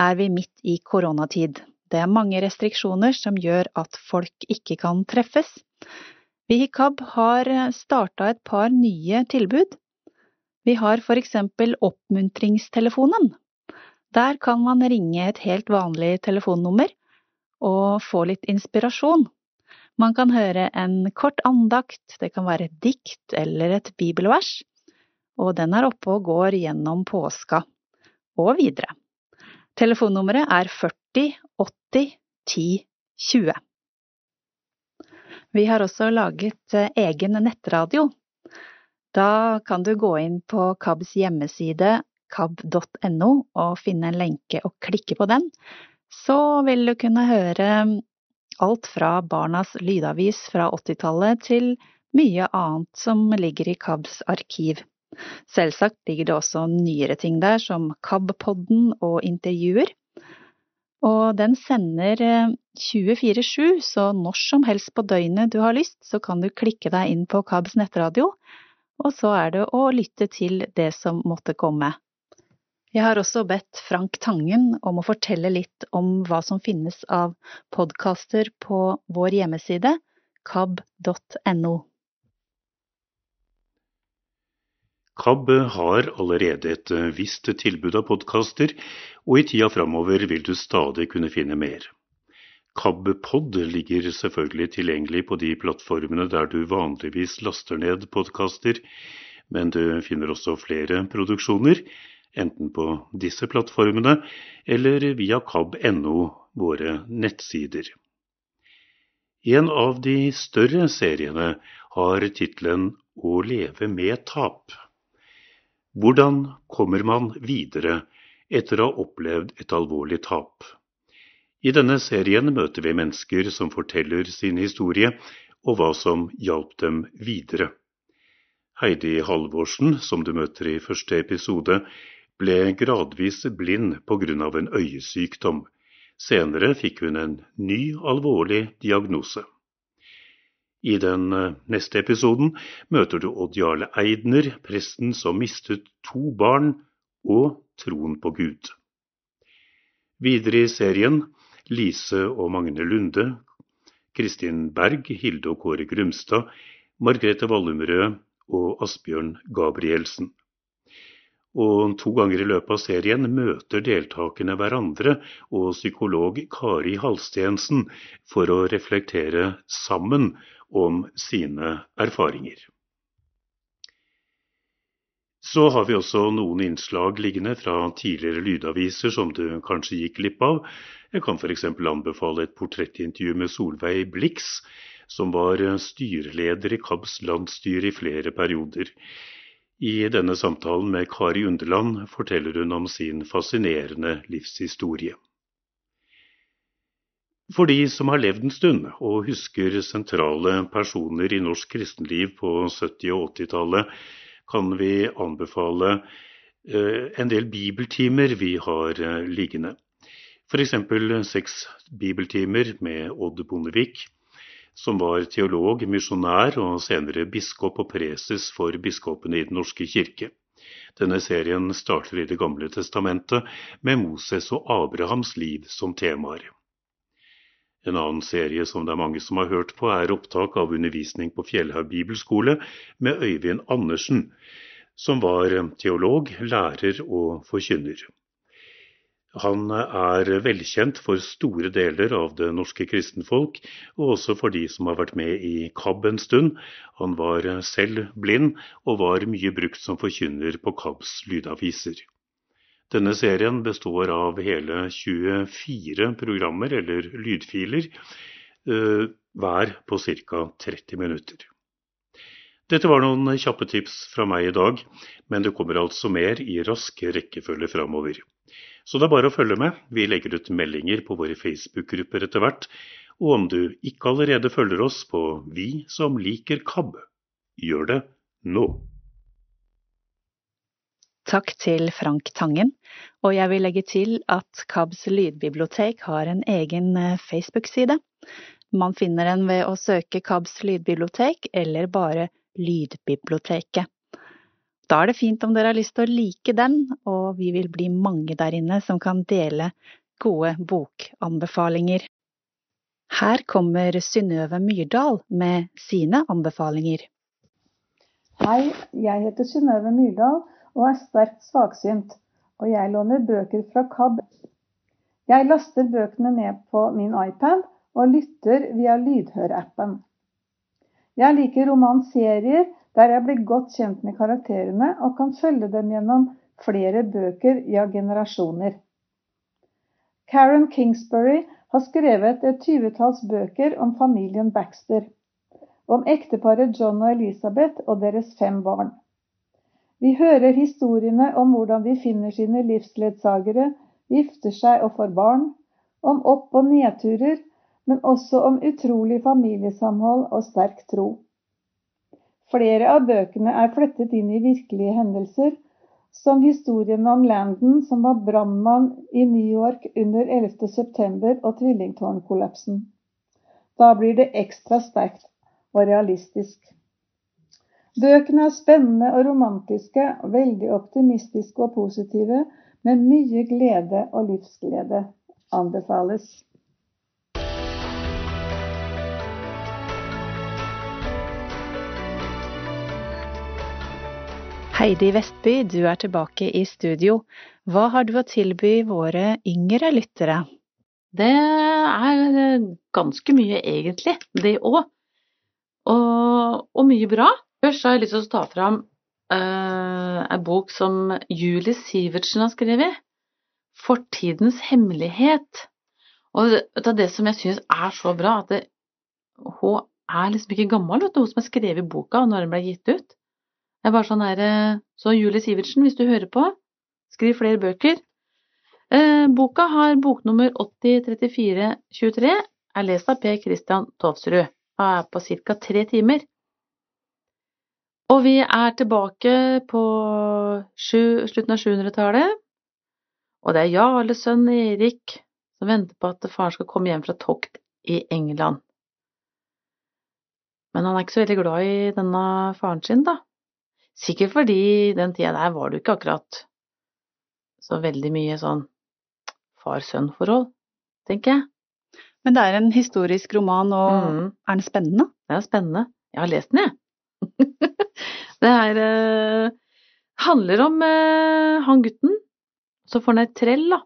er vi midt i koronatid. Det er mange restriksjoner som gjør at folk ikke kan treffes. Vi i KAB har starta et par nye tilbud. Vi har eksempel Oppmuntringstelefonen, der kan man ringe et helt vanlig telefonnummer og få litt inspirasjon. Man kan høre en kort andakt, det kan være et dikt eller et bibelvers, og den er oppe og går gjennom påska og videre. Telefonnummeret er 40 80 10 20. Vi har også laget eh, egen nettradio. Da kan du gå inn på KABs hjemmeside kab.no og finne en lenke og klikke på den. Så vil du kunne høre alt fra Barnas lydavis fra 80-tallet til mye annet som ligger i KABs arkiv. Selvsagt ligger det også nyere ting der, som KAB-podden og intervjuer. Og den sender 24-7, eh, så når som helst på døgnet du har lyst, så kan du klikke deg inn på KABs nettradio, og så er det å lytte til det som måtte komme. Jeg har også bedt Frank Tangen om å fortelle litt om hva som finnes av podkaster på vår hjemmeside kab.no. KAB har allerede et visst tilbud av podkaster, og i tida framover vil du stadig kunne finne mer. KABpod ligger selvfølgelig tilgjengelig på de plattformene der du vanligvis laster ned podkaster, men du finner også flere produksjoner enten på disse plattformene eller via kab.no, våre nettsider. En av de større seriene har tittelen Å leve med tap. Hvordan kommer man videre etter å ha opplevd et alvorlig tap? I denne serien møter vi mennesker som forteller sin historie, og hva som hjalp dem videre. Heidi Halvorsen, som du møter i første episode, ble gradvis blind pga. en øyesykdom. Senere fikk hun en ny, alvorlig diagnose. I den eh, neste episoden møter du Odd Jarle Eidner, presten som mistet to barn, og troen på Gud. Videre i serien Lise og Magne Lunde, Kristin Berg, Hilde og Kåre Grumstad, Margrethe Wallumrød og Asbjørn Gabrielsen. Og to ganger i løpet av serien møter deltakerne hverandre og psykolog Kari Halstensen for å reflektere sammen om sine erfaringer. Så har vi også noen innslag liggende fra tidligere lydaviser som du kanskje gikk glipp av. Jeg kan f.eks. anbefale et portrettintervju med Solveig Blix, som var styreleder i KABs landsstyre i flere perioder. I denne samtalen med Kari Underland forteller hun om sin fascinerende livshistorie. For de som har levd en stund og husker sentrale personer i norsk kristenliv på 70- og 80-tallet, kan vi anbefale eh, en del bibeltimer vi har eh, liggende. F.eks. seks bibeltimer med Odd Bondevik, som var teolog, misjonær og senere biskop og preses for biskopene i Den norske kirke. Denne serien starter i Det gamle testamentet med Moses og Abrahams liv som temaer. En annen serie som det er mange som har hørt på, er opptak av undervisning på Fjellhaug bibelskole med Øyvind Andersen, som var teolog, lærer og forkynner. Han er velkjent for store deler av det norske kristenfolk, og også for de som har vært med i KAB en stund. Han var selv blind, og var mye brukt som forkynner på KABs lydaviser. Denne serien består av hele 24 programmer, eller lydfiler, eh, hver på ca. 30 minutter. Dette var noen kjappe tips fra meg i dag, men det kommer altså mer i rask rekkefølge framover. Så det er bare å følge med. Vi legger ut meldinger på våre Facebook-grupper etter hvert. Og om du ikke allerede følger oss på Vi som liker KAB, gjør det nå. Takk til Frank Tangen, og jeg vil legge til at KABs lydbibliotek har en egen eh, Facebook-side. Man finner den ved å søke KABs lydbibliotek eller bare Lydbiblioteket. Da er det fint om dere har lyst til å like den, og vi vil bli mange der inne som kan dele gode bokanbefalinger. Her kommer Synnøve Myrdal med sine anbefalinger. Hei, jeg heter Synnøve Myrdal og er sterkt svaksynt, og jeg låner bøker fra KAB. Jeg laster bøkene ned på min iPad og lytter via lydhørappen. Jeg liker romanserier der jeg blir godt kjent med karakterene og kan følge dem gjennom flere bøker, ja generasjoner. Karen Kingsbury har skrevet et tyvetalls bøker om familien Baxter, om ekteparet John og Elizabeth og deres fem barn. Vi hører historiene om hvordan de finner sine livsledsagere, gifter seg og får barn, om opp- og nedturer, men også om utrolig familiesamhold og sterk tro. Flere av bøkene er flettet inn i virkelige hendelser, som historien om Landon som var brannmann i New York under 11. september og tvillingtårnkollapsen. Da blir det ekstra sterkt og realistisk. Bøkene er spennende og romantiske, veldig optimistiske og positive, med mye glede og livsglede. Anbefales. Heidi Vestby, du er tilbake i studio. Hva har du å tilby våre yngre lyttere? Det er ganske mye, egentlig, det òg. Og, og, mye bra. Først har jeg lyst til å ta fram uh, en bok som Julie Sivertsen har skrevet. 'Fortidens hemmelighet'. Og det er det som jeg syns er så bra, at det, hun er liksom ikke gammel, vet du, hun som har skrevet boka når den ble gitt ut. Det er bare sånn her eh, Så Julie Sivertsen, hvis du hører på, skriv flere bøker. Eh, boka har boknummer 803423, er lest av Per Christian Tovsrud og er på ca. tre timer. Og vi er tilbake på sju, slutten av 700-tallet, og det er Jarles sønn Erik som venter på at faren skal komme hjem fra tokt i England. Men han er ikke så veldig glad i denne faren sin, da. Sikkert fordi den tida der var det jo ikke akkurat så veldig mye sånn far-sønn-forhold, tenker jeg. Men det er en historisk roman, og mm. er den spennende? Det er spennende. Jeg har lest den, jeg. det er eh, handler om eh, han gutten. Så får han ei trell, da.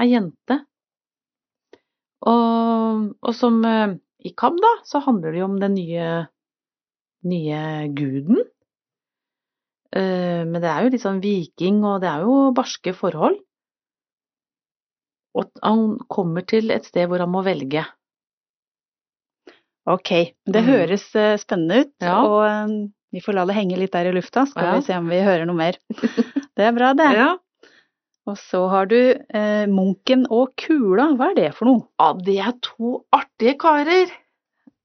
Ei jente. Og, og som eh, i KAB, da, så handler det jo om den nye, nye guden Eh, men det er jo litt sånn viking, og det er jo barske forhold. Og han kommer til et sted hvor han må velge. Ok, det mm. høres eh, spennende ut, ja. og eh, vi får la det henge litt der i lufta, skal ja. vi se om vi hører noe mer. Det er bra, det. Ja. Og så har du eh, Munken og Kula, hva er det for noe? Ja, det er to artige karer.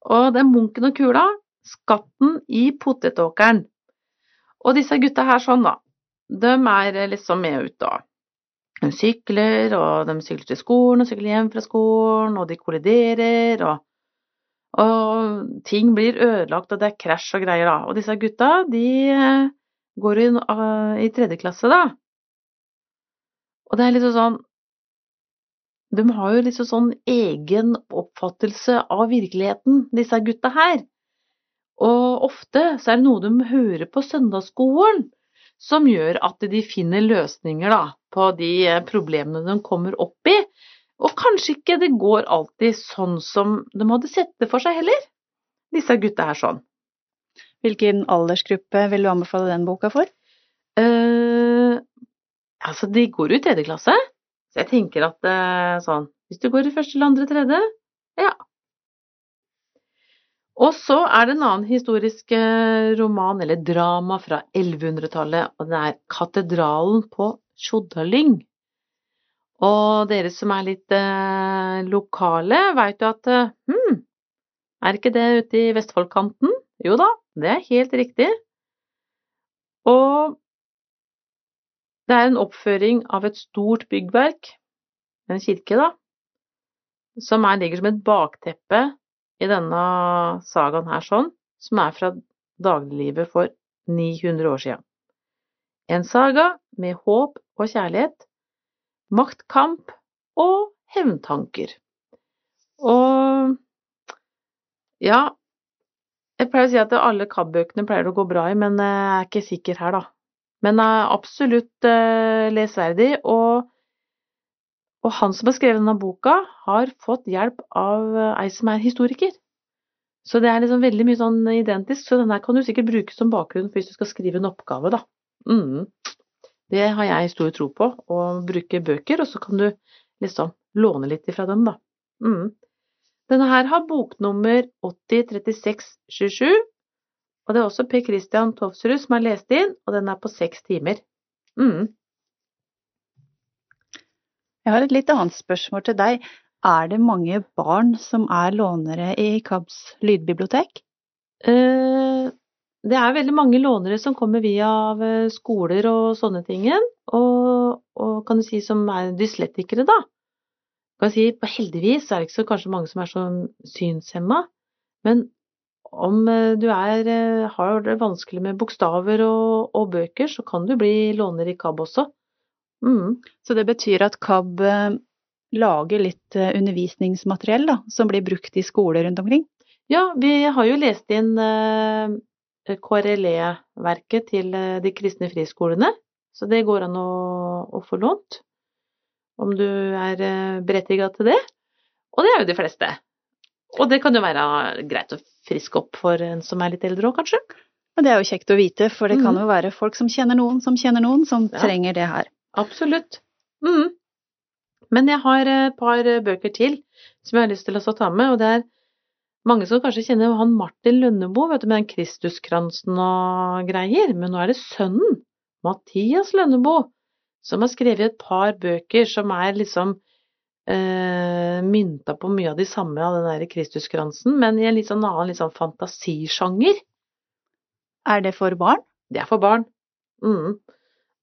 Og det er Munken og Kula, skatten i potetåkeren. Og disse gutta her sånn, da, de er liksom med ut, da. De sykler, og de sykler til skolen og sykler hjem fra skolen, og de kolliderer, og, og ting blir ødelagt, og det er krasj og greier, da. Og disse gutta, de eh, går i, uh, i tredje klasse, da. Og det er liksom sånn De har jo liksom sånn egen oppfattelse av virkeligheten, disse gutta her. Og ofte så er det noe de hører på søndagsskolen som gjør at de finner løsninger da, på de eh, problemene de kommer opp i. Og kanskje ikke det går alltid sånn som de hadde sett det for seg heller, disse gutta her sånn. Hvilken aldersgruppe vil du anbefale den boka for? Uh, altså, de går jo i tredje klasse, så jeg tenker at uh, sånn Hvis du går i første eller andre tredje, ja, og så er det en annen historisk eh, roman, eller drama, fra 1100-tallet, og det er 'Katedralen på Tjoddalyng'. Og dere som er litt eh, lokale, veit jo at hm, er ikke det ute i Vestfoldkanten? Jo da, det er helt riktig. Og det er en oppføring av et stort byggverk, en kirke, da, som er, ligger som et bakteppe i denne sagaen her sånn, som er fra dagliglivet for 900 år siden. En saga med håp og kjærlighet, maktkamp og hevntanker. Og ja, jeg pleier å si at alle KAB-bøkene pleier å gå bra i, men jeg er ikke sikker her, da. Men er absolutt uh, lesverdig, og, Og han som har skrevet denne boka, har fått hjelp av eh, ei som er historiker. Så det er liksom veldig mye sånn identisk, så denne kan du sikkert bruke som bakgrunn hvis du skal skrive en oppgave, da. Mm. Det har jeg stor tro på, å bruke bøker, og så kan du liksom låne litt ifra dem, da. Mm. Denne her har boknummer 803627, og det er også Per Christian Tofsrud som har lest inn, og den er på seks timer. Mm. Jeg har et litt annet spørsmål til deg. Er det mange barn som er lånere i KABs lydbibliotek? Eh, det er veldig mange lånere som kommer via eh, skoler og sånne ting, og, og kan du si som er dyslektikere, da. Kan si, heldigvis er det ikke så kanskje mange som er så synshemma, men om eh, du er, har det vanskelig med bokstaver og, og, bøker, så kan du bli låner i KAB også. Mm. Så det betyr at KAB eh, lager litt eh, undervisningsmateriell da, som blir brukt i skoler rundt omkring? Ja, vi har jo lest inn eh, KRLE-verket til de kristne friskolene, så det går an å, å få lånt. Om du er berettiga til det. Og det er jo de fleste. Og det kan jo være greit å friske opp for en som er litt eldre òg, kanskje. Og det er jo kjekt å vite, for det kan mm. jo være folk som kjenner noen som kjenner noen, som ja. trenger det her. Absolutt. Mm. Men jeg har et par bøker til som jeg har lyst til å ta med, og det er mange som kanskje kjenner han Martin Lønneboe, vet du, med den Kristuskransen og greier, men nå er det sønnen, Mathias Lønneboe, som har skrevet et par bøker som er liksom eh, mynta på mye av de samme av den der Kristuskransen, men i en litt sånn annen litt sånn fantasisjanger. Er det for barn? Det er for barn. Mm.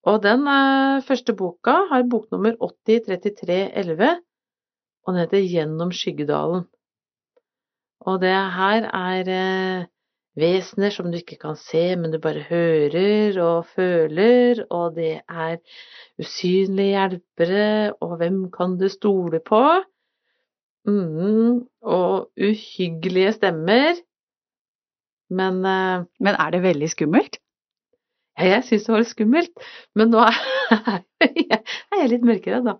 Og den eh, første boka har boknummer 803311, og den heter Gjennom skyggedalen. Og det her er eh, vesener som du ikke kan se, men du bare hører og føler, og det er usynlige hjelpere, og hvem kan du stole på? Mm, og uhyggelige stemmer. Men eh, Men er det veldig skummelt? Ja, jeg syns det var litt skummelt, men nå er jeg litt mørkere, da.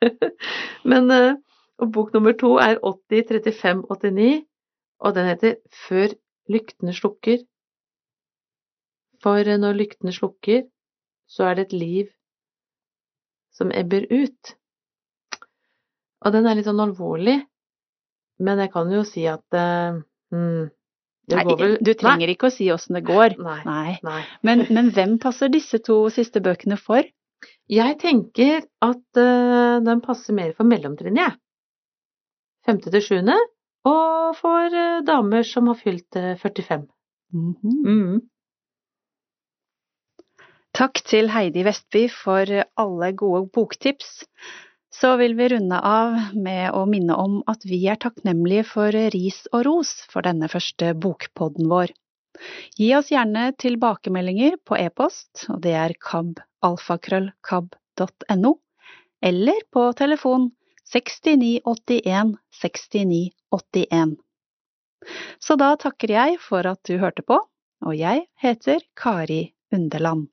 men eh, og bok nummer to er 803589, og den heter Før lyktene slukker. For når lyktene slukker, så er det et liv som ebber ut. Og den er litt sånn alvorlig, men jeg kan jo si at uh, hmm, Nei, du trenger ikke å si åssen det går. Nei. Nei. Nei. Men, men, hvem passer disse to siste bøkene for? Jeg tenker at uh, den passer mer for mellomtrinnet, jeg. Femte til sjuende, og for uh, damer som har fylt uh, 45. Mm -hmm. mm. Takk til Heidi Vestby for alle gode boktips så vil vi runde av med å minne om at vi er takknemlige for ris og ros for denne første bokpodden vår. Gi oss gjerne tilbakemeldinger på e-post, og det er kabalfakrøllkab.no, eller på telefon 6981 6981. Så da takker jeg for at du hørte på, og jeg heter Kari Underland.